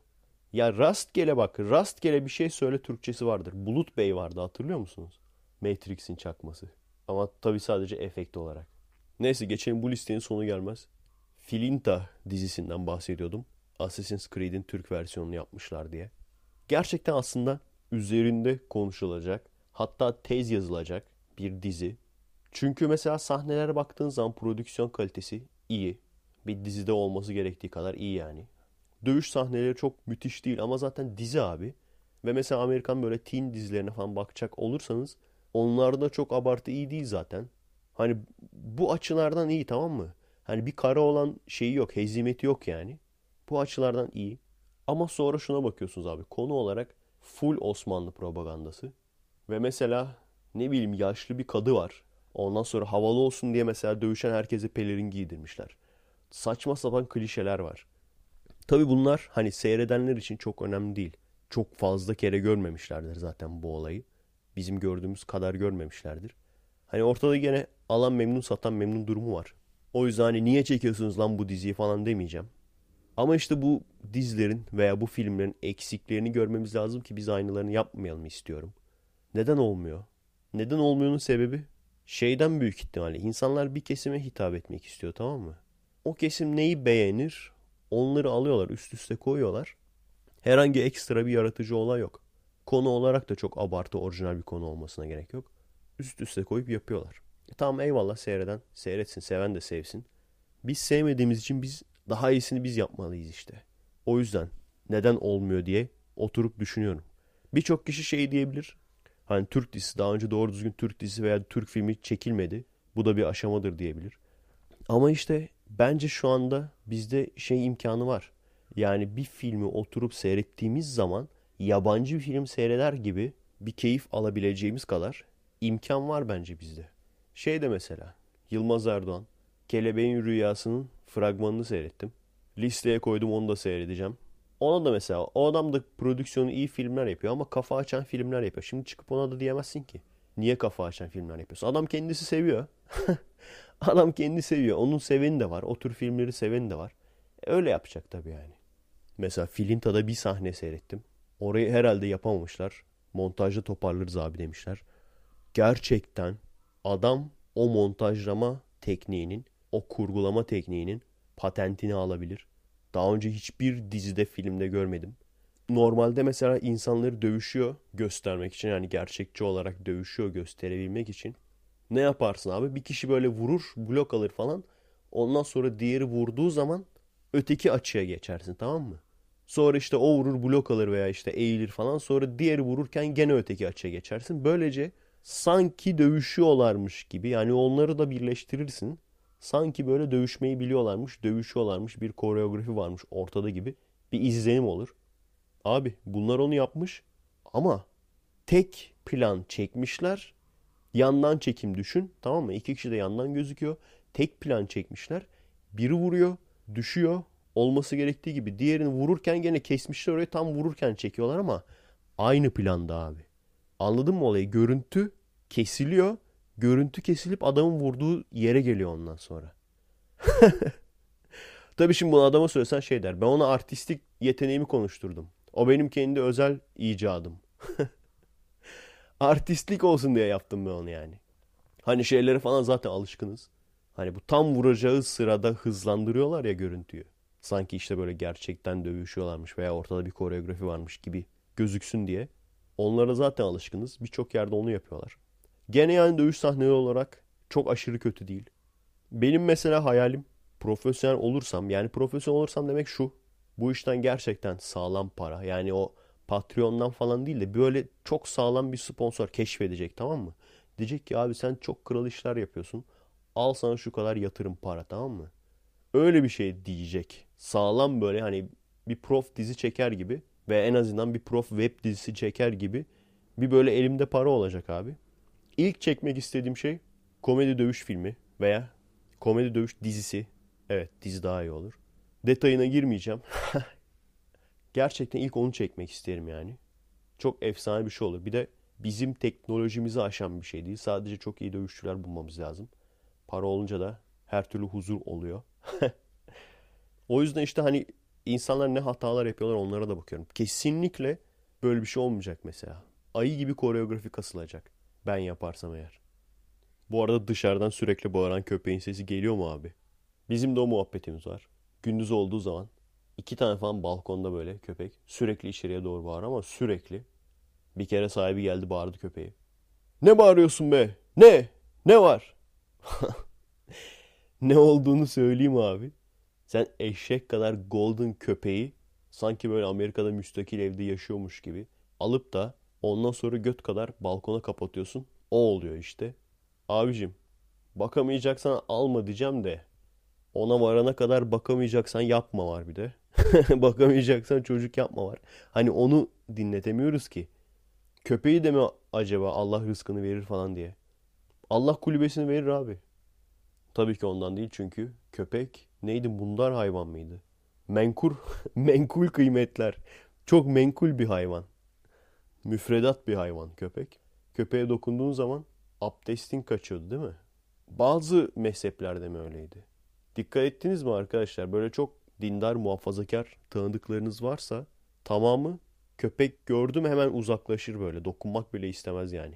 Ya rastgele bak. Rastgele bir şey söyle Türkçesi vardır. Bulut Bey vardı hatırlıyor musunuz? Matrix'in çakması. Ama tabii sadece efekt olarak. Neyse geçelim bu listenin sonu gelmez. Filinta dizisinden bahsediyordum. Assassin's Creed'in Türk versiyonunu yapmışlar diye. Gerçekten aslında üzerinde konuşulacak, hatta tez yazılacak bir dizi. Çünkü mesela sahnelere baktığın zaman prodüksiyon kalitesi iyi. Bir dizide olması gerektiği kadar iyi yani. Dövüş sahneleri çok müthiş değil ama zaten dizi abi. Ve mesela Amerikan böyle teen dizilerine falan bakacak olursanız onlarda çok abartı iyi değil zaten. Hani bu açılardan iyi tamam mı? Hani bir kara olan şeyi yok, hezimeti yok yani. Bu açılardan iyi. Ama sonra şuna bakıyorsunuz abi. Konu olarak full Osmanlı propagandası. Ve mesela ne bileyim yaşlı bir kadı var. Ondan sonra havalı olsun diye mesela dövüşen herkese pelerin giydirmişler. Saçma sapan klişeler var. Tabi bunlar hani seyredenler için çok önemli değil. Çok fazla kere görmemişlerdir zaten bu olayı. Bizim gördüğümüz kadar görmemişlerdir. Hani ortada gene alan memnun satan memnun durumu var. O yüzden hani niye çekiyorsunuz lan bu diziyi falan demeyeceğim. Ama işte bu dizilerin veya bu filmlerin eksiklerini görmemiz lazım ki biz aynılarını yapmayalım istiyorum. Neden olmuyor? Neden olmuyor'nun sebebi şeyden büyük ihtimalle insanlar bir kesime hitap etmek istiyor tamam mı? O kesim neyi beğenir? Onları alıyorlar üst üste koyuyorlar. Herhangi ekstra bir yaratıcı olay yok. Konu olarak da çok abartı orijinal bir konu olmasına gerek yok. Üst üste koyup yapıyorlar. E tamam eyvallah seyreden seyretsin seven de sevsin. Biz sevmediğimiz için biz daha iyisini biz yapmalıyız işte. O yüzden neden olmuyor diye oturup düşünüyorum. Birçok kişi şey diyebilir. Hani Türk dizisi daha önce doğru düzgün Türk dizisi veya Türk filmi çekilmedi. Bu da bir aşamadır diyebilir. Ama işte bence şu anda bizde şey imkanı var. Yani bir filmi oturup seyrettiğimiz zaman yabancı bir film seyreder gibi bir keyif alabileceğimiz kadar imkan var bence bizde. Şey de mesela Yılmaz Erdoğan Kelebeğin Rüyası'nın fragmanını seyrettim. Listeye koydum onu da seyredeceğim. Ona da mesela o adam da prodüksiyonu iyi filmler yapıyor ama kafa açan filmler yapıyor. Şimdi çıkıp ona da diyemezsin ki. Niye kafa açan filmler yapıyorsun? Adam kendisi seviyor. adam kendi seviyor. Onun seveni de var. O tür filmleri seveni de var. E, öyle yapacak tabii yani. Mesela Filinta'da bir sahne seyrettim. Orayı herhalde yapamamışlar. Montajda toparlarız abi demişler. Gerçekten adam o montajlama tekniğinin, o kurgulama tekniğinin patentini alabilir. Daha önce hiçbir dizide, filmde görmedim. Normalde mesela insanları dövüşüyor göstermek için yani gerçekçi olarak dövüşüyor gösterebilmek için. Ne yaparsın abi? Bir kişi böyle vurur, blok alır falan. Ondan sonra diğeri vurduğu zaman öteki açıya geçersin tamam mı? Sonra işte o vurur blok alır veya işte eğilir falan. Sonra diğeri vururken gene öteki açıya geçersin. Böylece sanki dövüşüyorlarmış gibi yani onları da birleştirirsin. Sanki böyle dövüşmeyi biliyorlarmış, dövüşüyorlarmış bir koreografi varmış ortada gibi bir izlenim olur. Abi bunlar onu yapmış ama tek plan çekmişler. Yandan çekim düşün tamam mı? İki kişi de yandan gözüküyor. Tek plan çekmişler. Biri vuruyor, düşüyor. Olması gerektiği gibi. Diğerini vururken gene kesmişler orayı tam vururken çekiyorlar ama aynı planda abi. Anladın mı olayı? Görüntü kesiliyor. Görüntü kesilip adamın vurduğu yere geliyor ondan sonra. Tabii şimdi bunu adama söylesen şey der. Ben ona artistik yeteneğimi konuşturdum. O benim kendi özel icadım. Artistlik olsun diye yaptım ben onu yani. Hani şeylere falan zaten alışkınız. Hani bu tam vuracağı sırada hızlandırıyorlar ya görüntüyü. Sanki işte böyle gerçekten dövüşüyorlarmış veya ortada bir koreografi varmış gibi gözüksün diye. Onlara zaten alışkınız. Birçok yerde onu yapıyorlar. Gene yani dövüş sahneleri olarak çok aşırı kötü değil. Benim mesela hayalim profesyonel olursam yani profesyonel olursam demek şu. Bu işten gerçekten sağlam para yani o Patreon'dan falan değil de böyle çok sağlam bir sponsor keşfedecek tamam mı? Diyecek ki abi sen çok kral işler yapıyorsun. Al sana şu kadar yatırım para tamam mı? Öyle bir şey diyecek. Sağlam böyle hani bir prof dizi çeker gibi ve en azından bir prof web dizisi çeker gibi bir böyle elimde para olacak abi. İlk çekmek istediğim şey komedi dövüş filmi veya komedi dövüş dizisi. Evet dizi daha iyi olur. Detayına girmeyeceğim. Gerçekten ilk onu çekmek isterim yani. Çok efsane bir şey olur. Bir de bizim teknolojimizi aşan bir şey değil. Sadece çok iyi dövüşçüler bulmamız lazım. Para olunca da her türlü huzur oluyor. o yüzden işte hani insanlar ne hatalar yapıyorlar onlara da bakıyorum. Kesinlikle böyle bir şey olmayacak mesela. Ayı gibi koreografi kasılacak. Ben yaparsam eğer. Bu arada dışarıdan sürekli bağıran köpeğin sesi geliyor mu abi? Bizim de o muhabbetimiz var. Gündüz olduğu zaman iki tane falan balkonda böyle köpek sürekli içeriye doğru bağır ama sürekli. Bir kere sahibi geldi bağırdı köpeği. Ne bağırıyorsun be? Ne? Ne var? ne olduğunu söyleyeyim abi. Sen eşek kadar golden köpeği sanki böyle Amerika'da müstakil evde yaşıyormuş gibi alıp da ondan sonra göt kadar balkona kapatıyorsun. O oluyor işte. Abicim bakamayacaksan alma diyeceğim de ona varana kadar bakamayacaksan yapma var bir de. bakamayacaksan çocuk yapma var. Hani onu dinletemiyoruz ki. Köpeği de mi acaba Allah rızkını verir falan diye. Allah kulübesini verir abi. Tabii ki ondan değil çünkü köpek neydi mundar hayvan mıydı? Menkur, menkul kıymetler. Çok menkul bir hayvan. Müfredat bir hayvan köpek. Köpeğe dokunduğun zaman abdestin kaçıyordu değil mi? Bazı mezheplerde mi öyleydi? Dikkat ettiniz mi arkadaşlar? Böyle çok dindar, muhafazakar tanıdıklarınız varsa tamamı köpek gördü mü hemen uzaklaşır böyle. Dokunmak bile istemez yani.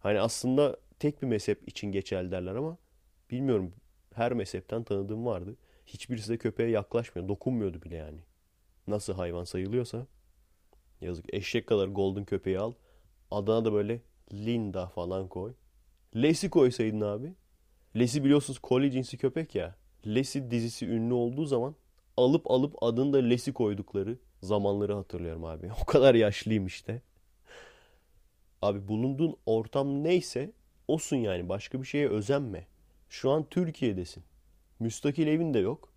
Hani aslında tek bir mezhep için geçerli derler ama bilmiyorum her mezhepten tanıdığım vardı. Hiçbirisi de köpeğe yaklaşmıyor. Dokunmuyordu bile yani. Nasıl hayvan sayılıyorsa. Yazık. Eşek kadar golden köpeği al. Adına da böyle Linda falan koy. Lesi koysaydın abi. Lesi biliyorsunuz Collie cinsi köpek ya. Lesi dizisi ünlü olduğu zaman alıp alıp adını da Lesi koydukları zamanları hatırlıyorum abi. O kadar yaşlıyım işte. Abi bulunduğun ortam neyse olsun yani. Başka bir şeye özenme. Şu an Türkiye'desin. Müstakil evin de yok.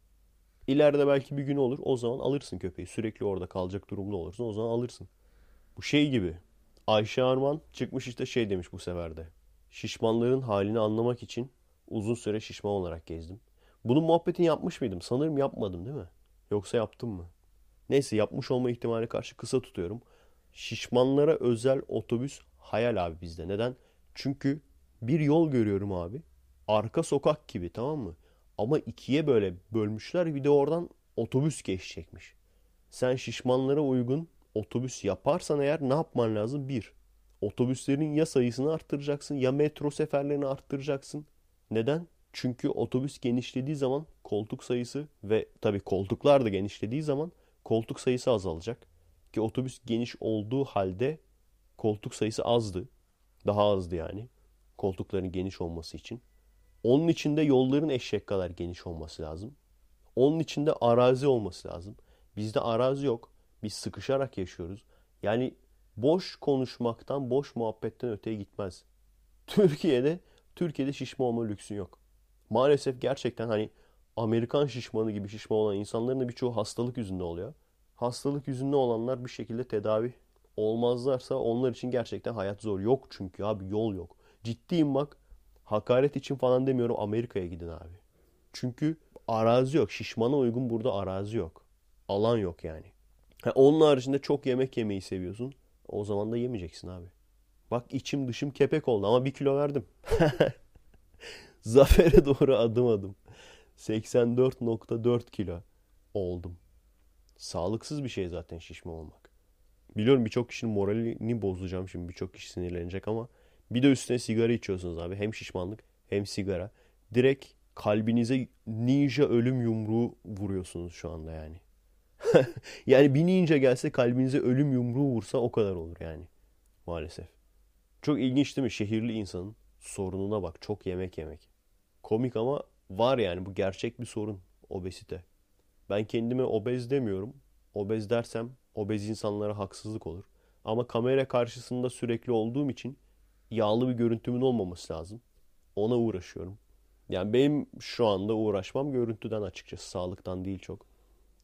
İleride belki bir gün olur. O zaman alırsın köpeği. Sürekli orada kalacak durumda olursun. O zaman alırsın. Bu şey gibi. Ayşe Arman çıkmış işte şey demiş bu sefer de. Şişmanların halini anlamak için uzun süre şişman olarak gezdim. Bunun muhabbetini yapmış mıydım? Sanırım yapmadım değil mi? Yoksa yaptım mı? Neyse yapmış olma ihtimali karşı kısa tutuyorum. Şişmanlara özel otobüs hayal abi bizde. Neden? Çünkü bir yol görüyorum abi. Arka sokak gibi tamam mı? Ama ikiye böyle bölmüşler bir de oradan otobüs geçecekmiş. Sen şişmanlara uygun otobüs yaparsan eğer ne yapman lazım? Bir, otobüslerin ya sayısını arttıracaksın ya metro seferlerini arttıracaksın. Neden? Çünkü otobüs genişlediği zaman koltuk sayısı ve tabii koltuklar da genişlediği zaman koltuk sayısı azalacak. Ki otobüs geniş olduğu halde koltuk sayısı azdı. Daha azdı yani. Koltukların geniş olması için. Onun içinde yolların eşek kadar geniş olması lazım. Onun içinde arazi olması lazım. Bizde arazi yok. Biz sıkışarak yaşıyoruz. Yani boş konuşmaktan, boş muhabbetten öteye gitmez. Türkiye'de Türkiye'de şişme olma lüksün yok. Maalesef gerçekten hani Amerikan şişmanı gibi şişme olan insanların da birçoğu hastalık yüzünde oluyor. Hastalık yüzünde olanlar bir şekilde tedavi olmazlarsa onlar için gerçekten hayat zor. Yok çünkü abi yol yok. Ciddiyim bak. Hakaret için falan demiyorum Amerika'ya gidin abi. Çünkü arazi yok. Şişmana uygun burada arazi yok. Alan yok yani. Ha, onun haricinde çok yemek yemeyi seviyorsun. O zaman da yemeyeceksin abi. Bak içim dışım kepek oldu ama bir kilo verdim. Zafere doğru adım adım. 84.4 kilo oldum. Sağlıksız bir şey zaten şişme olmak. Biliyorum birçok kişinin moralini bozacağım şimdi. Birçok kişi sinirlenecek ama bir de üstüne sigara içiyorsunuz abi. Hem şişmanlık hem sigara. Direkt kalbinize ninja ölüm yumruğu vuruyorsunuz şu anda yani. yani bir ninja gelse kalbinize ölüm yumruğu vursa o kadar olur yani. Maalesef. Çok ilginç değil mi? Şehirli insanın sorununa bak. Çok yemek yemek. Komik ama var yani bu gerçek bir sorun. Obezite. Ben kendime obez demiyorum. Obez dersem obez insanlara haksızlık olur. Ama kamera karşısında sürekli olduğum için yağlı bir görüntümün olmaması lazım. Ona uğraşıyorum. Yani benim şu anda uğraşmam görüntüden açıkçası. Sağlıktan değil çok.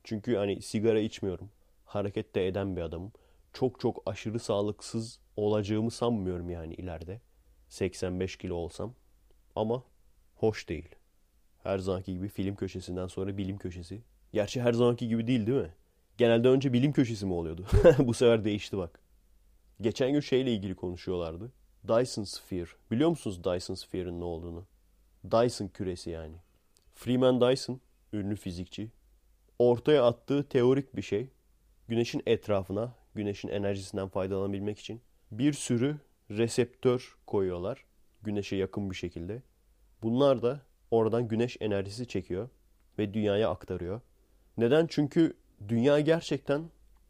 Çünkü hani sigara içmiyorum. Hareket de eden bir adamım. Çok çok aşırı sağlıksız olacağımı sanmıyorum yani ileride. 85 kilo olsam. Ama hoş değil. Her zamanki gibi film köşesinden sonra bilim köşesi. Gerçi her zamanki gibi değil değil mi? Genelde önce bilim köşesi mi oluyordu? Bu sefer değişti bak. Geçen gün şeyle ilgili konuşuyorlardı. Dyson Sphere. Biliyor musunuz Dyson Sphere'ın ne olduğunu? Dyson küresi yani. Freeman Dyson, ünlü fizikçi. Ortaya attığı teorik bir şey. Güneşin etrafına, güneşin enerjisinden faydalanabilmek için bir sürü reseptör koyuyorlar. Güneşe yakın bir şekilde. Bunlar da oradan güneş enerjisi çekiyor ve dünyaya aktarıyor. Neden? Çünkü dünya gerçekten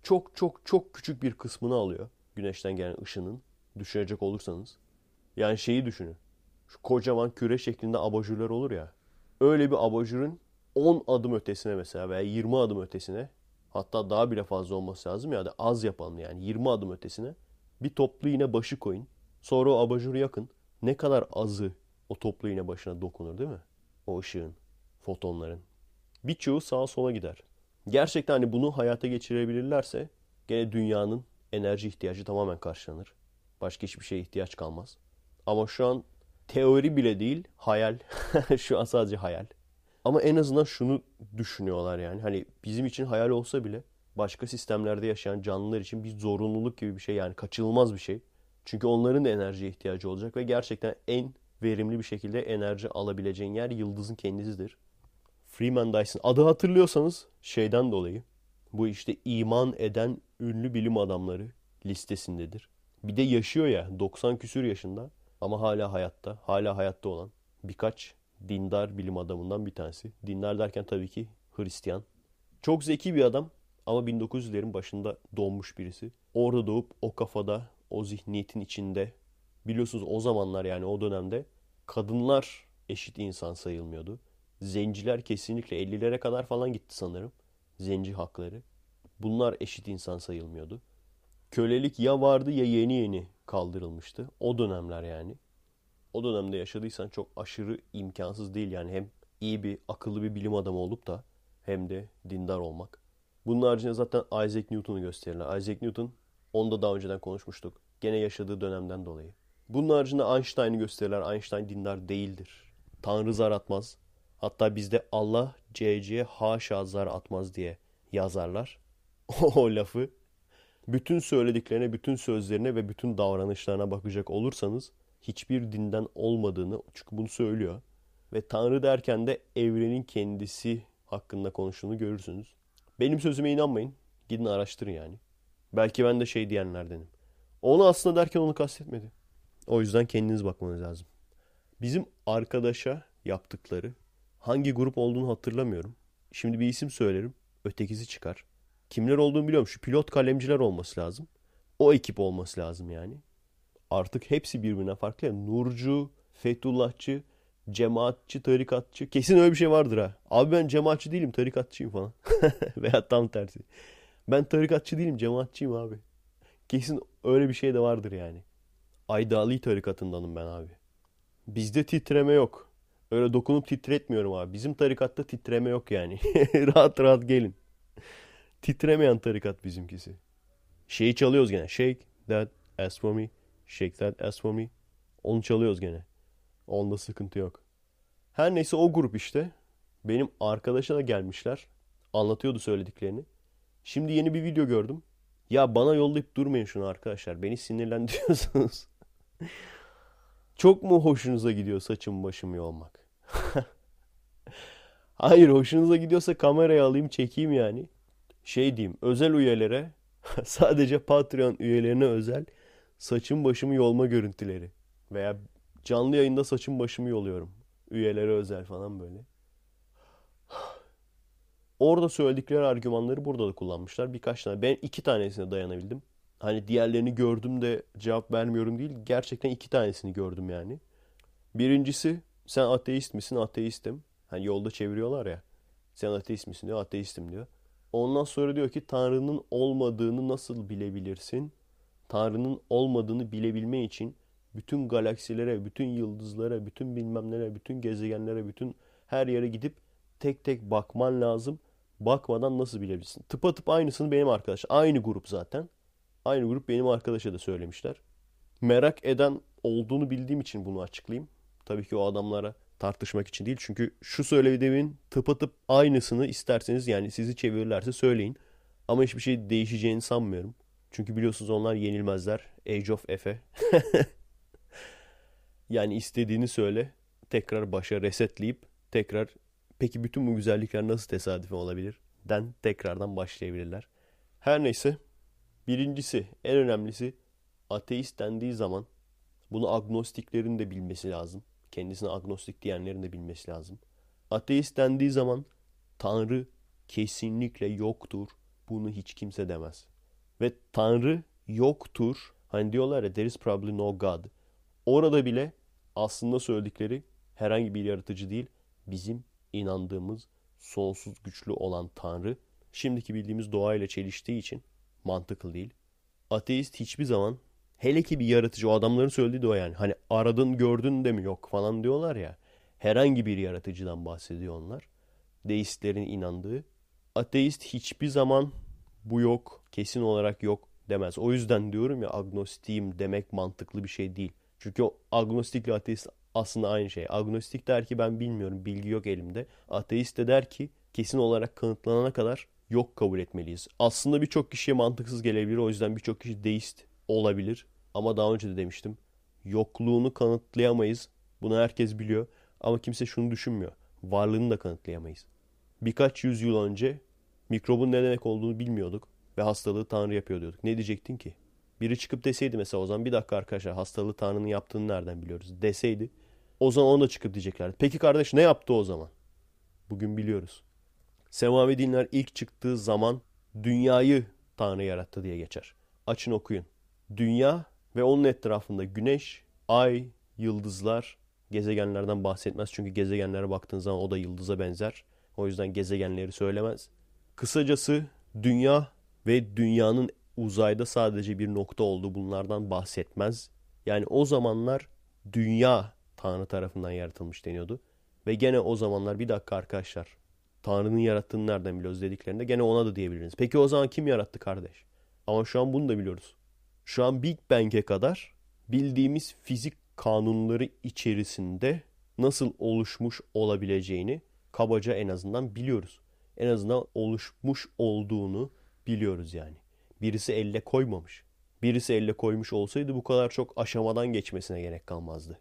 çok çok çok küçük bir kısmını alıyor güneşten gelen ışının düşünecek olursanız. Yani şeyi düşünün. Şu kocaman küre şeklinde abajurlar olur ya. Öyle bir abajurun 10 adım ötesine mesela veya 20 adım ötesine hatta daha bile fazla olması lazım ya da az yapalım yani 20 adım ötesine bir toplu iğne başı koyun. Sonra o abajuru yakın. Ne kadar azı o toplu iğne başına dokunur değil mi? O ışığın, fotonların. Birçoğu sağa sola gider. Gerçekten hani bunu hayata geçirebilirlerse gene dünyanın enerji ihtiyacı tamamen karşılanır. Başka hiçbir şeye ihtiyaç kalmaz. Ama şu an teori bile değil, hayal. şu an sadece hayal. Ama en azından şunu düşünüyorlar yani. Hani bizim için hayal olsa bile başka sistemlerde yaşayan canlılar için bir zorunluluk gibi bir şey yani kaçınılmaz bir şey. Çünkü onların da enerjiye ihtiyacı olacak ve gerçekten en verimli bir şekilde enerji alabileceğin yer yıldızın kendisidir. Freeman Dyson adı hatırlıyorsanız şeyden dolayı bu işte iman eden ünlü bilim adamları listesindedir. Bir de yaşıyor ya 90 küsür yaşında. ama hala hayatta, hala hayatta olan birkaç dindar bilim adamından bir tanesi. Dindar derken tabii ki Hristiyan. Çok zeki bir adam ama 1900'lerin başında doğmuş birisi. Orada doğup o kafada, o zihniyetin içinde biliyorsunuz o zamanlar yani o dönemde kadınlar eşit insan sayılmıyordu. Zenciler kesinlikle 50'lere kadar falan gitti sanırım. Zenci hakları. Bunlar eşit insan sayılmıyordu. Kölelik ya vardı ya yeni yeni kaldırılmıştı. O dönemler yani. O dönemde yaşadıysan çok aşırı imkansız değil yani hem iyi bir akıllı bir bilim adamı olup da hem de dindar olmak. Bunun haricinde zaten Isaac Newton'u gösterirler. Isaac Newton onu da daha önceden konuşmuştuk. Gene yaşadığı dönemden dolayı. Bunun haricinde Einstein'ı gösterirler. Einstein dindar değildir. Tanrı zar atmaz. Hatta bizde Allah CC'ye haşa zar atmaz diye yazarlar. o lafı bütün söylediklerine, bütün sözlerine ve bütün davranışlarına bakacak olursanız hiçbir dinden olmadığını çünkü bunu söylüyor. Ve Tanrı derken de evrenin kendisi hakkında konuştuğunu görürsünüz. Benim sözüme inanmayın. Gidin araştırın yani. Belki ben de şey diyenlerdenim. Onu aslında derken onu kastetmedi. O yüzden kendiniz bakmanız lazım. Bizim arkadaşa yaptıkları hangi grup olduğunu hatırlamıyorum. Şimdi bir isim söylerim. Ötekisi çıkar. Kimler olduğunu biliyorum. Şu pilot kalemciler olması lazım. O ekip olması lazım yani. Artık hepsi birbirine farklı. Nurcu, Fethullahçı, cemaatçi, tarikatçı. Kesin öyle bir şey vardır ha. Abi ben cemaatçi değilim, tarikatçıyım falan. Veya tam tersi. Ben tarikatçı değilim, cemaatçiyim abi. Kesin öyle bir şey de vardır yani. Aydali tarikatındanım ben abi. Bizde titreme yok. Öyle dokunup titretmiyorum abi. Bizim tarikatta titreme yok yani. rahat rahat gelin. Titremeyen tarikat bizimkisi. Şeyi çalıyoruz gene. Shake that ass for me. Shake that ass for me. Onu çalıyoruz gene. Onda sıkıntı yok. Her neyse o grup işte. Benim arkadaşa da gelmişler. Anlatıyordu söylediklerini. Şimdi yeni bir video gördüm. Ya bana yollayıp durmayın şunu arkadaşlar. Beni sinirlendiriyorsunuz. Çok mu hoşunuza gidiyor saçım başım yolmak? Hayır hoşunuza gidiyorsa kamerayı alayım çekeyim yani. Şey diyeyim özel üyelere sadece Patreon üyelerine özel saçım başımı yolma görüntüleri. Veya canlı yayında saçım başımı yoluyorum. Üyelere özel falan böyle. Orada söyledikleri argümanları burada da kullanmışlar. Birkaç tane. Ben iki tanesine dayanabildim. Hani diğerlerini gördüm de cevap vermiyorum değil. Gerçekten iki tanesini gördüm yani. Birincisi sen ateist misin? Ateistim. Hani yolda çeviriyorlar ya. Sen ateist misin diyor. Ateistim diyor. Ondan sonra diyor ki Tanrı'nın olmadığını nasıl bilebilirsin? Tanrı'nın olmadığını bilebilme için bütün galaksilere, bütün yıldızlara, bütün bilmemlere, bütün gezegenlere, bütün her yere gidip tek tek bakman lazım. Bakmadan nasıl bilebilirsin? Tıpatıp aynısını benim arkadaş. Aynı grup zaten. Aynı grup benim arkadaşa da söylemişler. Merak eden olduğunu bildiğim için bunu açıklayayım. Tabii ki o adamlara tartışmak için değil. Çünkü şu söylediğimin tıpatıp aynısını isterseniz yani sizi çevirirlerse söyleyin. Ama hiçbir şey değişeceğini sanmıyorum. Çünkü biliyorsunuz onlar yenilmezler. Age of Efe. yani istediğini söyle. Tekrar başa resetleyip tekrar peki bütün bu güzellikler nasıl tesadüfen olabilir? Den tekrardan başlayabilirler. Her neyse. Birincisi en önemlisi ateist dendiği zaman bunu agnostiklerin de bilmesi lazım. Kendisine agnostik diyenlerin de bilmesi lazım. Ateist dendiği zaman Tanrı kesinlikle yoktur. Bunu hiç kimse demez. Ve Tanrı yoktur. Hani diyorlar ya there is probably no God. Orada bile aslında söyledikleri herhangi bir yaratıcı değil. Bizim inandığımız sonsuz güçlü olan Tanrı şimdiki bildiğimiz doğayla çeliştiği için mantıklı değil. Ateist hiçbir zaman hele ki bir yaratıcı o adamların söylediği de o yani. Hani aradın gördün de mi yok falan diyorlar ya. Herhangi bir yaratıcıdan bahsediyor onlar. Deistlerin inandığı. Ateist hiçbir zaman bu yok, kesin olarak yok demez. O yüzden diyorum ya agnostiyim demek mantıklı bir şey değil. Çünkü o agnostikle ateist aslında aynı şey. Agnostik der ki ben bilmiyorum, bilgi yok elimde. Ateist de der ki kesin olarak kanıtlanana kadar yok kabul etmeliyiz. Aslında birçok kişiye mantıksız gelebilir. O yüzden birçok kişi deist olabilir. Ama daha önce de demiştim. Yokluğunu kanıtlayamayız. Bunu herkes biliyor. Ama kimse şunu düşünmüyor. Varlığını da kanıtlayamayız. Birkaç yüzyıl önce mikrobun ne demek olduğunu bilmiyorduk. Ve hastalığı Tanrı yapıyor diyorduk. Ne diyecektin ki? Biri çıkıp deseydi mesela o zaman bir dakika arkadaşlar hastalığı Tanrı'nın yaptığını nereden biliyoruz deseydi. O zaman ona çıkıp diyeceklerdi. Peki kardeş ne yaptı o zaman? Bugün biliyoruz. Semavi dinler ilk çıktığı zaman dünyayı Tanrı yarattı diye geçer. Açın okuyun. Dünya ve onun etrafında güneş, ay, yıldızlar, gezegenlerden bahsetmez. Çünkü gezegenlere baktığın zaman o da yıldıza benzer. O yüzden gezegenleri söylemez. Kısacası dünya ve dünyanın uzayda sadece bir nokta olduğu bunlardan bahsetmez. Yani o zamanlar dünya Tanrı tarafından yaratılmış deniyordu. Ve gene o zamanlar bir dakika arkadaşlar Tanrı'nın yarattığını nereden biliyoruz dediklerinde gene ona da diyebiliriz. Peki o zaman kim yarattı kardeş? Ama şu an bunu da biliyoruz. Şu an Big Bang'e kadar bildiğimiz fizik kanunları içerisinde nasıl oluşmuş olabileceğini kabaca en azından biliyoruz. En azından oluşmuş olduğunu biliyoruz yani. Birisi elle koymamış. Birisi elle koymuş olsaydı bu kadar çok aşamadan geçmesine gerek kalmazdı.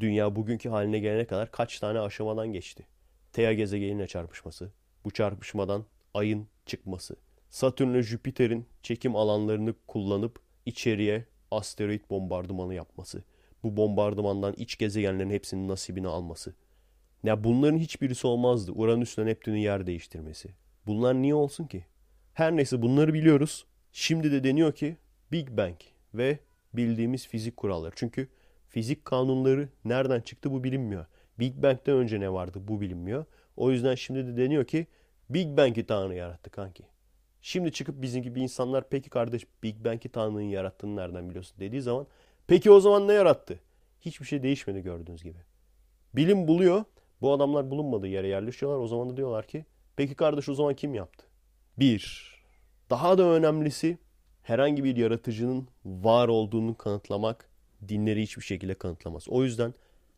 Dünya bugünkü haline gelene kadar kaç tane aşamadan geçti. Thea gezegenine çarpışması, bu çarpışmadan ayın çıkması, Satürn ile Jüpiter'in çekim alanlarını kullanıp içeriye asteroid bombardımanı yapması, bu bombardımandan iç gezegenlerin hepsinin nasibini alması. Ya bunların hiçbirisi olmazdı. Uranüs'le Neptün'ün yer değiştirmesi. Bunlar niye olsun ki? Her neyse bunları biliyoruz. Şimdi de deniyor ki Big Bang ve bildiğimiz fizik kuralları. Çünkü fizik kanunları nereden çıktı bu bilinmiyor. Big Bang'den önce ne vardı bu bilinmiyor. O yüzden şimdi de deniyor ki Big Bang'i Tanrı yarattı kanki. Şimdi çıkıp bizim gibi insanlar peki kardeş Big Bang'i Tanrı'nın yarattığını nereden biliyorsun dediği zaman peki o zaman ne yarattı? Hiçbir şey değişmedi gördüğünüz gibi. Bilim buluyor. Bu adamlar bulunmadığı yere yerleşiyorlar. O zaman da diyorlar ki peki kardeş o zaman kim yaptı? Bir. Daha da önemlisi herhangi bir yaratıcının var olduğunu kanıtlamak dinleri hiçbir şekilde kanıtlamaz. O yüzden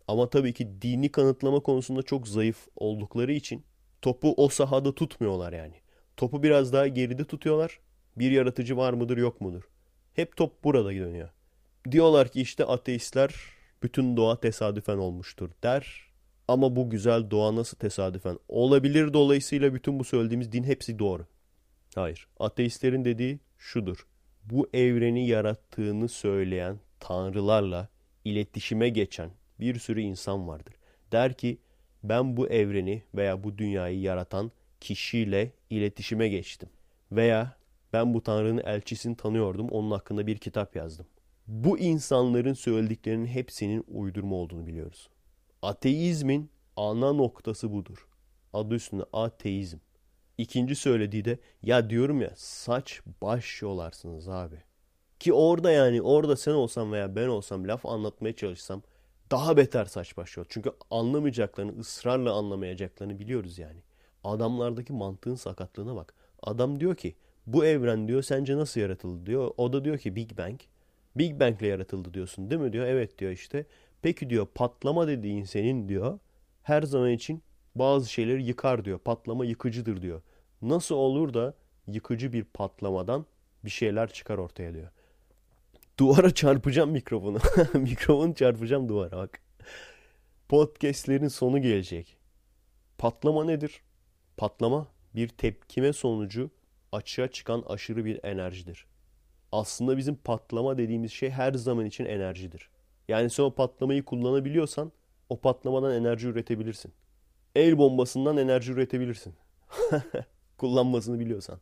ama tabii ki dini kanıtlama konusunda çok zayıf oldukları için topu o sahada tutmuyorlar yani. Topu biraz daha geride tutuyorlar. Bir yaratıcı var mıdır yok mudur? Hep top burada dönüyor. Diyorlar ki işte ateistler bütün doğa tesadüfen olmuştur der. Ama bu güzel doğa nasıl tesadüfen olabilir dolayısıyla bütün bu söylediğimiz din hepsi doğru. Hayır. Ateistlerin dediği şudur. Bu evreni yarattığını söyleyen tanrılarla iletişime geçen bir sürü insan vardır. Der ki ben bu evreni veya bu dünyayı yaratan kişiyle iletişime geçtim. Veya ben bu tanrının elçisini tanıyordum onun hakkında bir kitap yazdım. Bu insanların söylediklerinin hepsinin uydurma olduğunu biliyoruz. Ateizmin ana noktası budur. Adı üstünde ateizm. İkinci söylediği de ya diyorum ya saç baş yolarsınız abi. Ki orada yani orada sen olsam veya ben olsam laf anlatmaya çalışsam daha beter saç baş yol. Çünkü anlamayacaklarını ısrarla anlamayacaklarını biliyoruz yani. Adamlardaki mantığın sakatlığına bak. Adam diyor ki bu evren diyor sence nasıl yaratıldı diyor. O da diyor ki Big Bang. Big Bang ile yaratıldı diyorsun değil mi diyor. Evet diyor işte. Peki diyor patlama dediğin senin diyor her zaman için bazı şeyleri yıkar diyor. Patlama yıkıcıdır diyor. Nasıl olur da yıkıcı bir patlamadan bir şeyler çıkar ortaya diyor. Duvara çarpacağım mikrofonu. Mikrofonu çarpacağım duvara bak. Podcast'lerin sonu gelecek. Patlama nedir? Patlama bir tepkime sonucu açığa çıkan aşırı bir enerjidir. Aslında bizim patlama dediğimiz şey her zaman için enerjidir. Yani sen o patlamayı kullanabiliyorsan o patlamadan enerji üretebilirsin. El bombasından enerji üretebilirsin. Kullanmasını biliyorsan.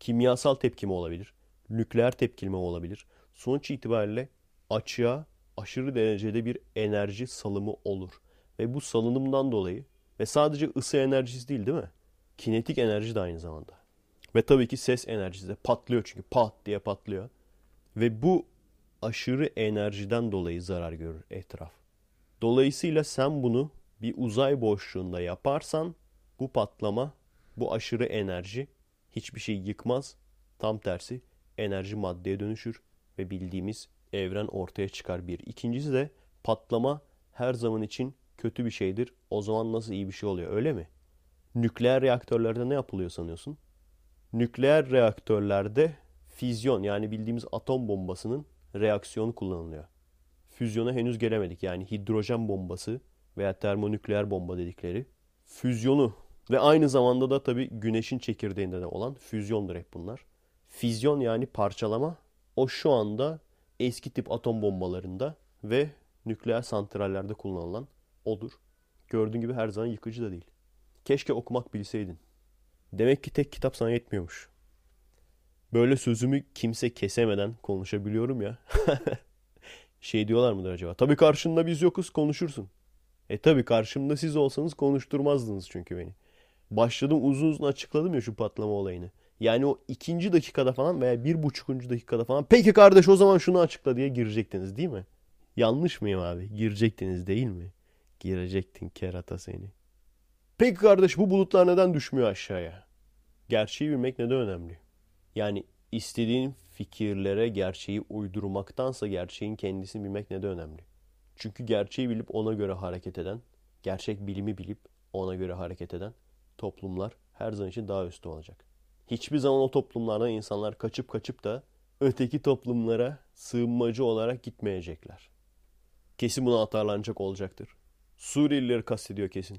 Kimyasal tepkime olabilir. Nükleer tepkime olabilir. Sonuç itibariyle açığa aşırı derecede bir enerji salımı olur. Ve bu salınımdan dolayı ve sadece ısı enerjisi değil değil mi? Kinetik enerji de aynı zamanda. Ve tabii ki ses enerjisi de patlıyor çünkü pat diye patlıyor. Ve bu aşırı enerjiden dolayı zarar görür etraf. Dolayısıyla sen bunu bir uzay boşluğunda yaparsan bu patlama, bu aşırı enerji hiçbir şey yıkmaz. Tam tersi enerji maddeye dönüşür ve bildiğimiz evren ortaya çıkar bir. İkincisi de patlama her zaman için kötü bir şeydir. O zaman nasıl iyi bir şey oluyor öyle mi? Nükleer reaktörlerde ne yapılıyor sanıyorsun? Nükleer reaktörlerde füzyon yani bildiğimiz atom bombasının reaksiyonu kullanılıyor. Füzyona henüz gelemedik. Yani hidrojen bombası veya termonükleer bomba dedikleri füzyonu ve aynı zamanda da tabii güneşin çekirdeğinde de olan füzyondur hep bunlar. Fizyon yani parçalama, O şu anda eski tip atom bombalarında ve nükleer santrallerde kullanılan odur. Gördüğün gibi her zaman yıkıcı da değil. Keşke okumak bilseydin. Demek ki tek kitap sana yetmiyormuş. Böyle sözümü kimse kesemeden konuşabiliyorum ya. şey diyorlar mıdır acaba? Tabii karşında biz yokuz konuşursun. E tabii karşımda siz olsanız konuşturmazdınız çünkü beni. Başladım uzun uzun açıkladım ya şu patlama olayını. Yani o ikinci dakikada falan veya bir buçukuncu dakikada falan peki kardeş o zaman şunu açıkla diye girecektiniz değil mi? Yanlış mıyım abi? Girecektiniz değil mi? Girecektin kerata seni. Peki kardeş bu bulutlar neden düşmüyor aşağıya? Gerçeği bilmek neden önemli? Yani istediğin fikirlere gerçeği uydurmaktansa gerçeğin kendisini bilmek neden önemli? Çünkü gerçeği bilip ona göre hareket eden, gerçek bilimi bilip ona göre hareket eden toplumlar her zaman için daha üstü olacak. Hiçbir zaman o toplumlardan insanlar kaçıp kaçıp da öteki toplumlara sığınmacı olarak gitmeyecekler. Kesin buna atarlanacak olacaktır. Suriyelileri kastediyor kesin.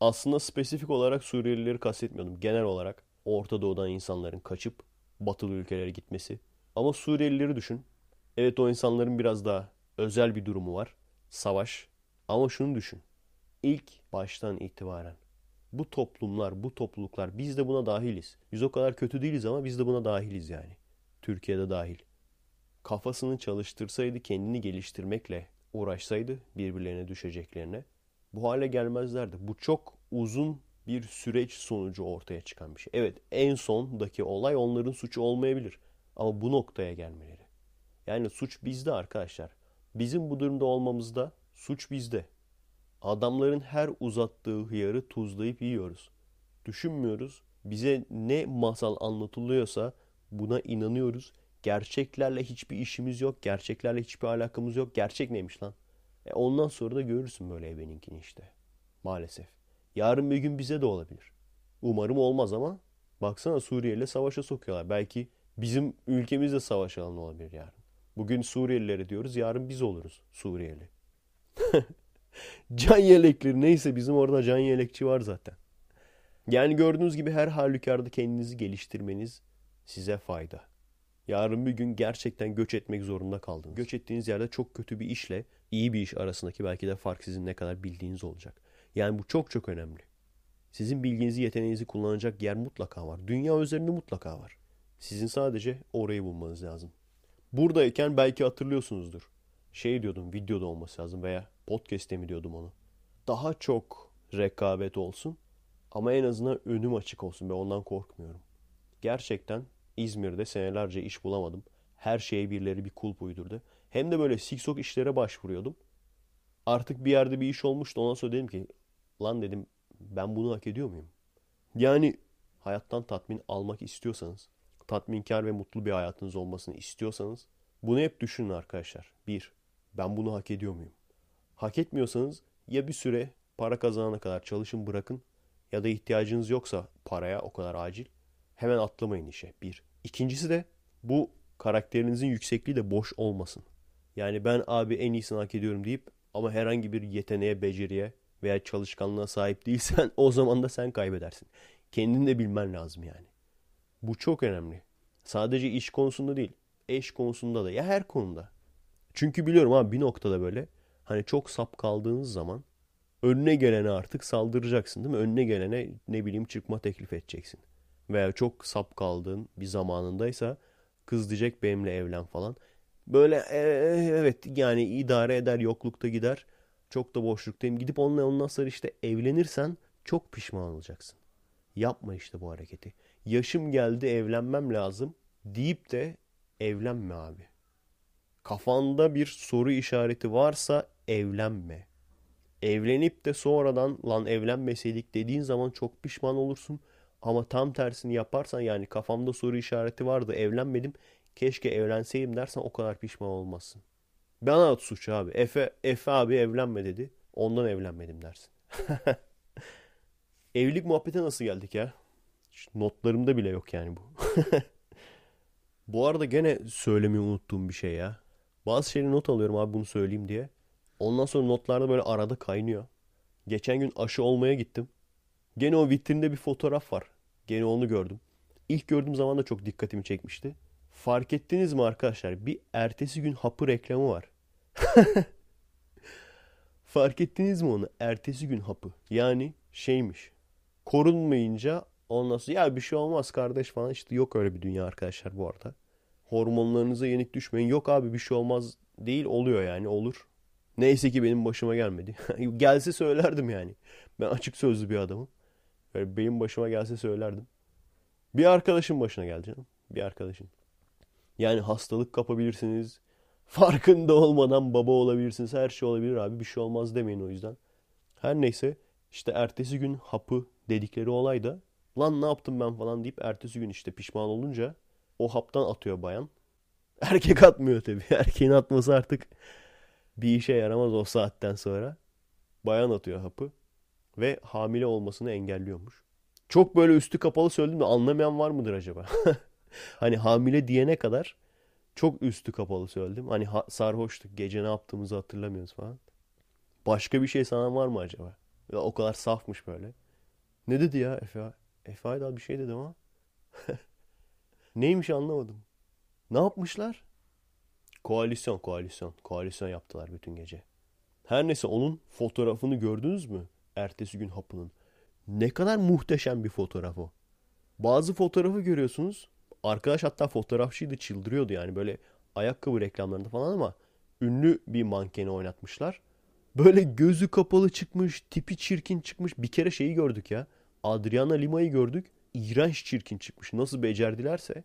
Aslında spesifik olarak Suriyelileri kastetmiyordum. Genel olarak Orta Doğu'dan insanların kaçıp batılı ülkelere gitmesi. Ama Suriyelileri düşün. Evet o insanların biraz daha özel bir durumu var. Savaş. Ama şunu düşün. İlk baştan itibaren bu toplumlar, bu topluluklar biz de buna dahiliz. Biz o kadar kötü değiliz ama biz de buna dahiliz yani. Türkiye'de dahil. Kafasını çalıştırsaydı, kendini geliştirmekle uğraşsaydı birbirlerine düşeceklerine bu hale gelmezlerdi. Bu çok uzun bir süreç sonucu ortaya çıkan bir şey. Evet en sondaki olay onların suçu olmayabilir. Ama bu noktaya gelmeleri. Yani suç bizde arkadaşlar. Bizim bu durumda olmamızda suç bizde. Adamların her uzattığı hıyarı tuzlayıp yiyoruz. Düşünmüyoruz. Bize ne masal anlatılıyorsa buna inanıyoruz. Gerçeklerle hiçbir işimiz yok. Gerçeklerle hiçbir alakamız yok. Gerçek neymiş lan? E ondan sonra da görürsün böyle eveninkini işte. Maalesef. Yarın bir gün bize de olabilir. Umarım olmaz ama baksana Suriye ile savaşa sokuyorlar. Belki bizim ülkemizde savaş alanı olabilir yarın. Bugün Suriyelilere diyoruz, yarın biz oluruz Suriyeli. can yelekleri neyse bizim orada can yelekçi var zaten. Yani gördüğünüz gibi her halükarda kendinizi geliştirmeniz size fayda. Yarın bir gün gerçekten göç etmek zorunda kaldınız. Göç ettiğiniz yerde çok kötü bir işle iyi bir iş arasındaki belki de fark sizin ne kadar bildiğiniz olacak. Yani bu çok çok önemli. Sizin bilginizi, yeteneğinizi kullanacak yer mutlaka var. Dünya üzerinde mutlaka var. Sizin sadece orayı bulmanız lazım. Buradayken belki hatırlıyorsunuzdur. Şey diyordum, videoda olması lazım veya podcast'te mi diyordum onu. Daha çok rekabet olsun ama en azından önüm açık olsun. Ben ondan korkmuyorum. Gerçekten İzmir'de senelerce iş bulamadım. Her şeye birileri bir kulp uydurdu. Hem de böyle siksok işlere başvuruyordum. Artık bir yerde bir iş olmuştu. Ondan sonra dedim ki lan dedim ben bunu hak ediyor muyum? Yani hayattan tatmin almak istiyorsanız, tatminkar ve mutlu bir hayatınız olmasını istiyorsanız bunu hep düşünün arkadaşlar. Bir, ben bunu hak ediyor muyum? Hak etmiyorsanız ya bir süre para kazanana kadar çalışın bırakın ya da ihtiyacınız yoksa paraya o kadar acil hemen atlamayın işe. Bir. İkincisi de bu karakterinizin yüksekliği de boş olmasın. Yani ben abi en iyisini hak ediyorum deyip ama herhangi bir yeteneğe, beceriye veya çalışkanlığa sahip değilsen o zaman da sen kaybedersin. Kendini de bilmen lazım yani. Bu çok önemli. Sadece iş konusunda değil, eş konusunda da ya her konuda. Çünkü biliyorum abi bir noktada böyle hani çok sap kaldığınız zaman önüne gelene artık saldıracaksın değil mi? Önüne gelene ne bileyim çıkma teklif edeceksin. Veya çok sap kaldığın bir zamanındaysa kız diyecek benimle evlen falan. Böyle e, evet yani idare eder yoklukta gider. Çok da boşluktayım. Gidip onunla ondan sonra işte evlenirsen çok pişman olacaksın. Yapma işte bu hareketi. Yaşım geldi evlenmem lazım deyip de evlenme abi. Kafanda bir soru işareti varsa evlenme. Evlenip de sonradan lan evlenmeseydik dediğin zaman çok pişman olursun. Ama tam tersini yaparsan yani kafamda soru işareti vardı evlenmedim keşke evlenseydim dersen o kadar pişman olmazsın. Bana at suç abi. Efe, Efe abi evlenme dedi. Ondan evlenmedim dersin. Evlilik muhabbete nasıl geldik ya? Notlarımda bile yok yani bu. bu arada gene söylemeyi unuttuğum bir şey ya. Bazı şeyleri not alıyorum abi bunu söyleyeyim diye. Ondan sonra notlarda böyle arada kaynıyor. Geçen gün aşı olmaya gittim. Gene o vitrinde bir fotoğraf var. Gene onu gördüm. İlk gördüğüm zaman da çok dikkatimi çekmişti. Fark ettiniz mi arkadaşlar? Bir ertesi gün hapı reklamı var. Fark ettiniz mi onu? Ertesi gün hapı. Yani şeymiş. Korunmayınca ondan sonra ya bir şey olmaz kardeş falan. işte yok öyle bir dünya arkadaşlar bu arada. Hormonlarınıza yenik düşmeyin. Yok abi bir şey olmaz değil oluyor yani olur. Neyse ki benim başıma gelmedi. gelse söylerdim yani. Ben açık sözlü bir adamım. Böyle benim başıma gelse söylerdim. Bir arkadaşın başına geldi canım. Bir arkadaşın. Yani hastalık kapabilirsiniz. Farkında olmadan baba olabilirsiniz. Her şey olabilir abi. Bir şey olmaz demeyin o yüzden. Her neyse işte ertesi gün hapı dedikleri olay da lan ne yaptım ben falan deyip ertesi gün işte pişman olunca o haptan atıyor bayan. Erkek atmıyor tabii. Erkeğin atması artık bir işe yaramaz o saatten sonra. Bayan atıyor hapı ve hamile olmasını engelliyormuş. Çok böyle üstü kapalı söyledim de anlamayan var mıdır acaba? hani hamile diyene kadar çok üstü kapalı söyledim. Hani ha- sarhoştuk, gece ne yaptığımızı hatırlamıyoruz falan. Başka bir şey sanan var mı acaba? Ya o kadar safmış böyle. Ne dedi ya Efe? Efe Aydal bir şey dedi ama. Neymiş anlamadım. Ne yapmışlar? Koalisyon, koalisyon. Koalisyon yaptılar bütün gece. Her neyse onun fotoğrafını gördünüz mü? Ertesi gün hapının. Ne kadar muhteşem bir fotoğraf o. Bazı fotoğrafı görüyorsunuz. Arkadaş hatta fotoğrafçıydı çıldırıyordu yani böyle ayakkabı reklamlarında falan ama ünlü bir mankeni oynatmışlar. Böyle gözü kapalı çıkmış, tipi çirkin çıkmış. Bir kere şeyi gördük ya. Adriana Lima'yı gördük. İğrenç çirkin çıkmış. Nasıl becerdilerse.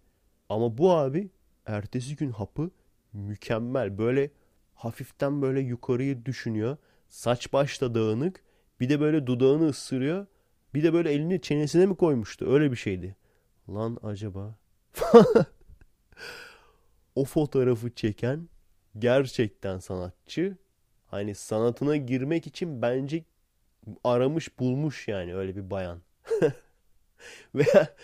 Ama bu abi ertesi gün hapı mükemmel. Böyle hafiften böyle yukarıyı düşünüyor. Saç baş da dağınık. Bir de böyle dudağını ısırıyor. Bir de böyle elini çenesine mi koymuştu? Öyle bir şeydi. Lan acaba? o fotoğrafı çeken gerçekten sanatçı. Hani sanatına girmek için bence aramış bulmuş yani öyle bir bayan. Veya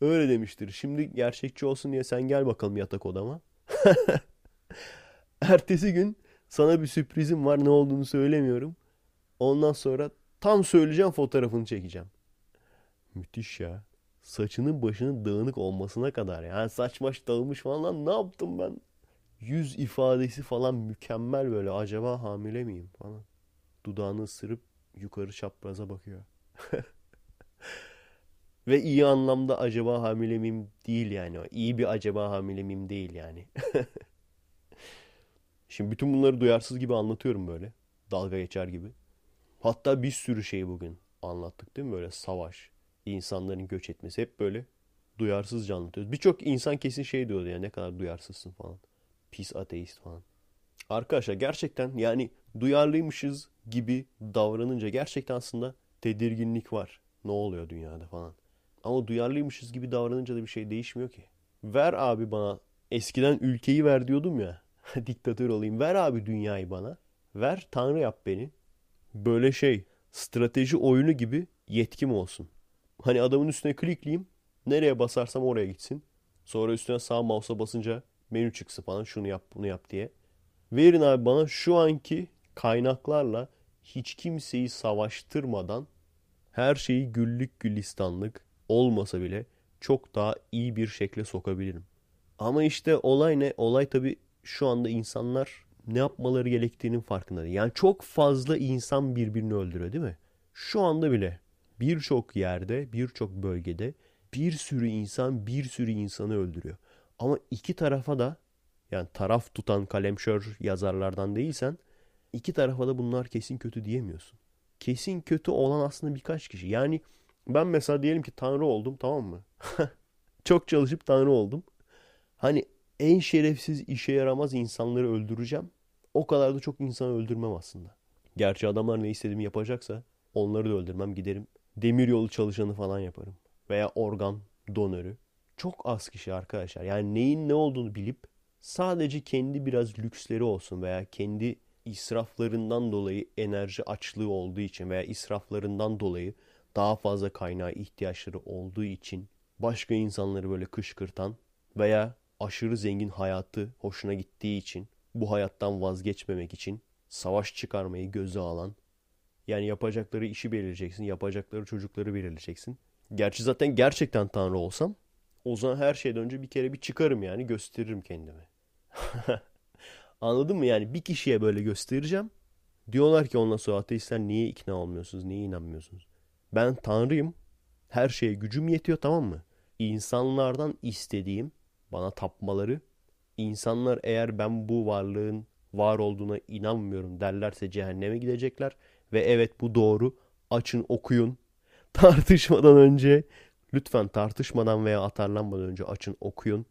öyle demiştir. Şimdi gerçekçi olsun diye sen gel bakalım yatak odama. Ertesi gün sana bir sürprizim var. Ne olduğunu söylemiyorum. Ondan sonra tam söyleyeceğim fotoğrafını çekeceğim. Müthiş ya. Saçının başının dağınık olmasına kadar. Yani saç baş dağılmış falan lan ne yaptım ben? Yüz ifadesi falan mükemmel böyle. Acaba hamile miyim falan. Dudağını ısırıp yukarı çapraza bakıyor. Ve iyi anlamda acaba hamile miyim değil yani. İyi bir acaba hamile miyim değil yani. Şimdi bütün bunları duyarsız gibi anlatıyorum böyle. Dalga geçer gibi. Hatta bir sürü şey bugün anlattık değil mi? Böyle savaş, insanların göç etmesi hep böyle duyarsızca anlatıyoruz. Birçok insan kesin şey diyordu ya ne kadar duyarsızsın falan. Pis ateist falan. Arkadaşlar gerçekten yani duyarlıymışız gibi davranınca gerçekten aslında tedirginlik var. Ne oluyor dünyada falan. Ama duyarlıymışız gibi davranınca da bir şey değişmiyor ki. Ver abi bana eskiden ülkeyi ver diyordum ya. Diktatör olayım. Ver abi dünyayı bana. Ver tanrı yap beni. Böyle şey strateji oyunu gibi yetkim olsun. Hani adamın üstüne klikleyeyim. Nereye basarsam oraya gitsin. Sonra üstüne sağ mouse'a basınca menü çıksın falan şunu yap bunu yap diye. Verin abi bana şu anki kaynaklarla hiç kimseyi savaştırmadan her şeyi güllük gülistanlık olmasa bile çok daha iyi bir şekle sokabilirim. Ama işte olay ne? Olay tabii şu anda insanlar ne yapmaları gerektiğinin farkında değil. Yani çok fazla insan birbirini öldürüyor değil mi? Şu anda bile birçok yerde, birçok bölgede bir sürü insan bir sürü insanı öldürüyor. Ama iki tarafa da yani taraf tutan kalemşör yazarlardan değilsen iki tarafa da bunlar kesin kötü diyemiyorsun. Kesin kötü olan aslında birkaç kişi. Yani ben mesela diyelim ki tanrı oldum tamam mı? Çok çalışıp tanrı oldum. Hani en şerefsiz işe yaramaz insanları öldüreceğim. O kadar da çok insanı öldürmem aslında. Gerçi adamlar ne istediğimi yapacaksa onları da öldürmem giderim. Demiryolu çalışanı falan yaparım. Veya organ donörü. Çok az kişi arkadaşlar. Yani neyin ne olduğunu bilip sadece kendi biraz lüksleri olsun veya kendi israflarından dolayı enerji açlığı olduğu için veya israflarından dolayı daha fazla kaynağa ihtiyaçları olduğu için başka insanları böyle kışkırtan veya aşırı zengin hayatı hoşuna gittiği için bu hayattan vazgeçmemek için savaş çıkarmayı göze alan yani yapacakları işi belirleyeceksin, yapacakları çocukları belirleyeceksin. Gerçi zaten gerçekten tanrı olsam O zaman her şeyden önce bir kere bir çıkarım yani gösteririm kendimi. Anladın mı? Yani bir kişiye böyle göstereceğim. Diyorlar ki ondan sonra ateistler niye ikna olmuyorsunuz? Niye inanmıyorsunuz? Ben tanrıyım. Her şeye gücüm yetiyor tamam mı? İnsanlardan istediğim bana tapmaları. İnsanlar eğer ben bu varlığın var olduğuna inanmıyorum derlerse cehenneme gidecekler. Ve evet bu doğru. Açın okuyun. Tartışmadan önce lütfen tartışmadan veya atarlanmadan önce açın okuyun.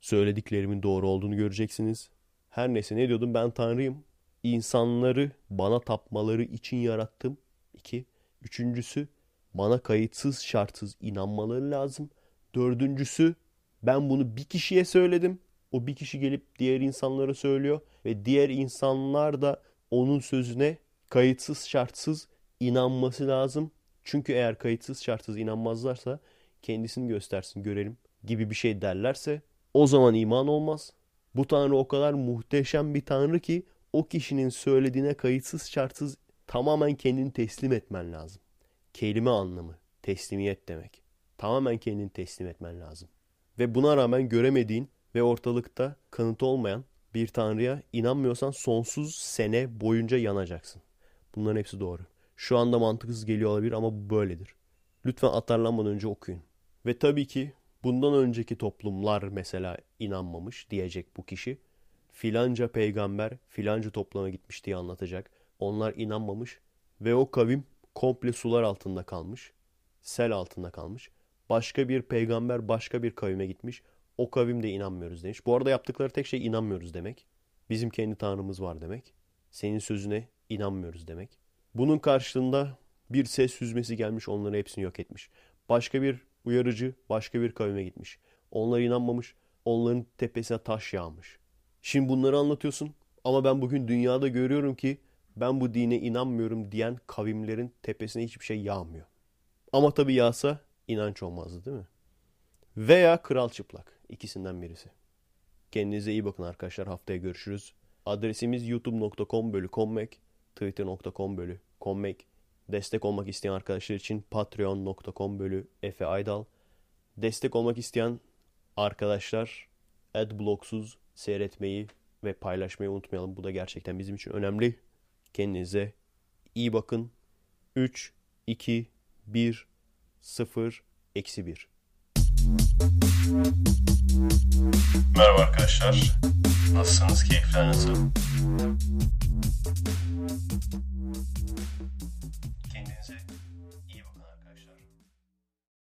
Söylediklerimin doğru olduğunu göreceksiniz. Her neyse ne diyordum ben tanrıyım. İnsanları bana tapmaları için yarattım. İki. Üçüncüsü bana kayıtsız şartsız inanmaları lazım. Dördüncüsü ben bunu bir kişiye söyledim. O bir kişi gelip diğer insanlara söylüyor ve diğer insanlar da onun sözüne kayıtsız şartsız inanması lazım. Çünkü eğer kayıtsız şartsız inanmazlarsa kendisini göstersin görelim gibi bir şey derlerse o zaman iman olmaz. Bu tanrı o kadar muhteşem bir tanrı ki o kişinin söylediğine kayıtsız şartsız tamamen kendini teslim etmen lazım. Kelime anlamı teslimiyet demek. Tamamen kendini teslim etmen lazım. Ve buna rağmen göremediğin ve ortalıkta kanıtı olmayan bir tanrıya inanmıyorsan sonsuz sene boyunca yanacaksın. Bunların hepsi doğru. Şu anda mantıksız geliyor olabilir ama bu böyledir. Lütfen atarlanmadan önce okuyun. Ve tabii ki bundan önceki toplumlar mesela inanmamış diyecek bu kişi. Filanca peygamber filanca topluma gitmiş diye anlatacak. Onlar inanmamış ve o kavim komple sular altında kalmış. Sel altında kalmış. Başka bir peygamber başka bir kavime gitmiş. O kavim de inanmıyoruz demiş. Bu arada yaptıkları tek şey inanmıyoruz demek. Bizim kendi tanrımız var demek. Senin sözüne inanmıyoruz demek. Bunun karşılığında bir ses süzmesi gelmiş onların hepsini yok etmiş. Başka bir uyarıcı başka bir kavime gitmiş. Onlar inanmamış. Onların tepesine taş yağmış. Şimdi bunları anlatıyorsun ama ben bugün dünyada görüyorum ki ben bu dine inanmıyorum diyen kavimlerin tepesine hiçbir şey yağmıyor. Ama tabii yağsa inanç olmazdı değil mi? Veya kral çıplak. İkisinden birisi. Kendinize iyi bakın arkadaşlar. Haftaya görüşürüz. Adresimiz youtube.com bölü kommek, twitter.com bölü kommek. Destek olmak isteyen arkadaşlar için patreon.com bölü Efe Aydal. Destek olmak isteyen arkadaşlar adblocksuz seyretmeyi ve paylaşmayı unutmayalım. Bu da gerçekten bizim için önemli. Kendinize iyi bakın. 3, 2, 1, 0, eksi 1. Merhaba arkadaşlar. Nasılsınız? Keyifler nasıl? Kendinize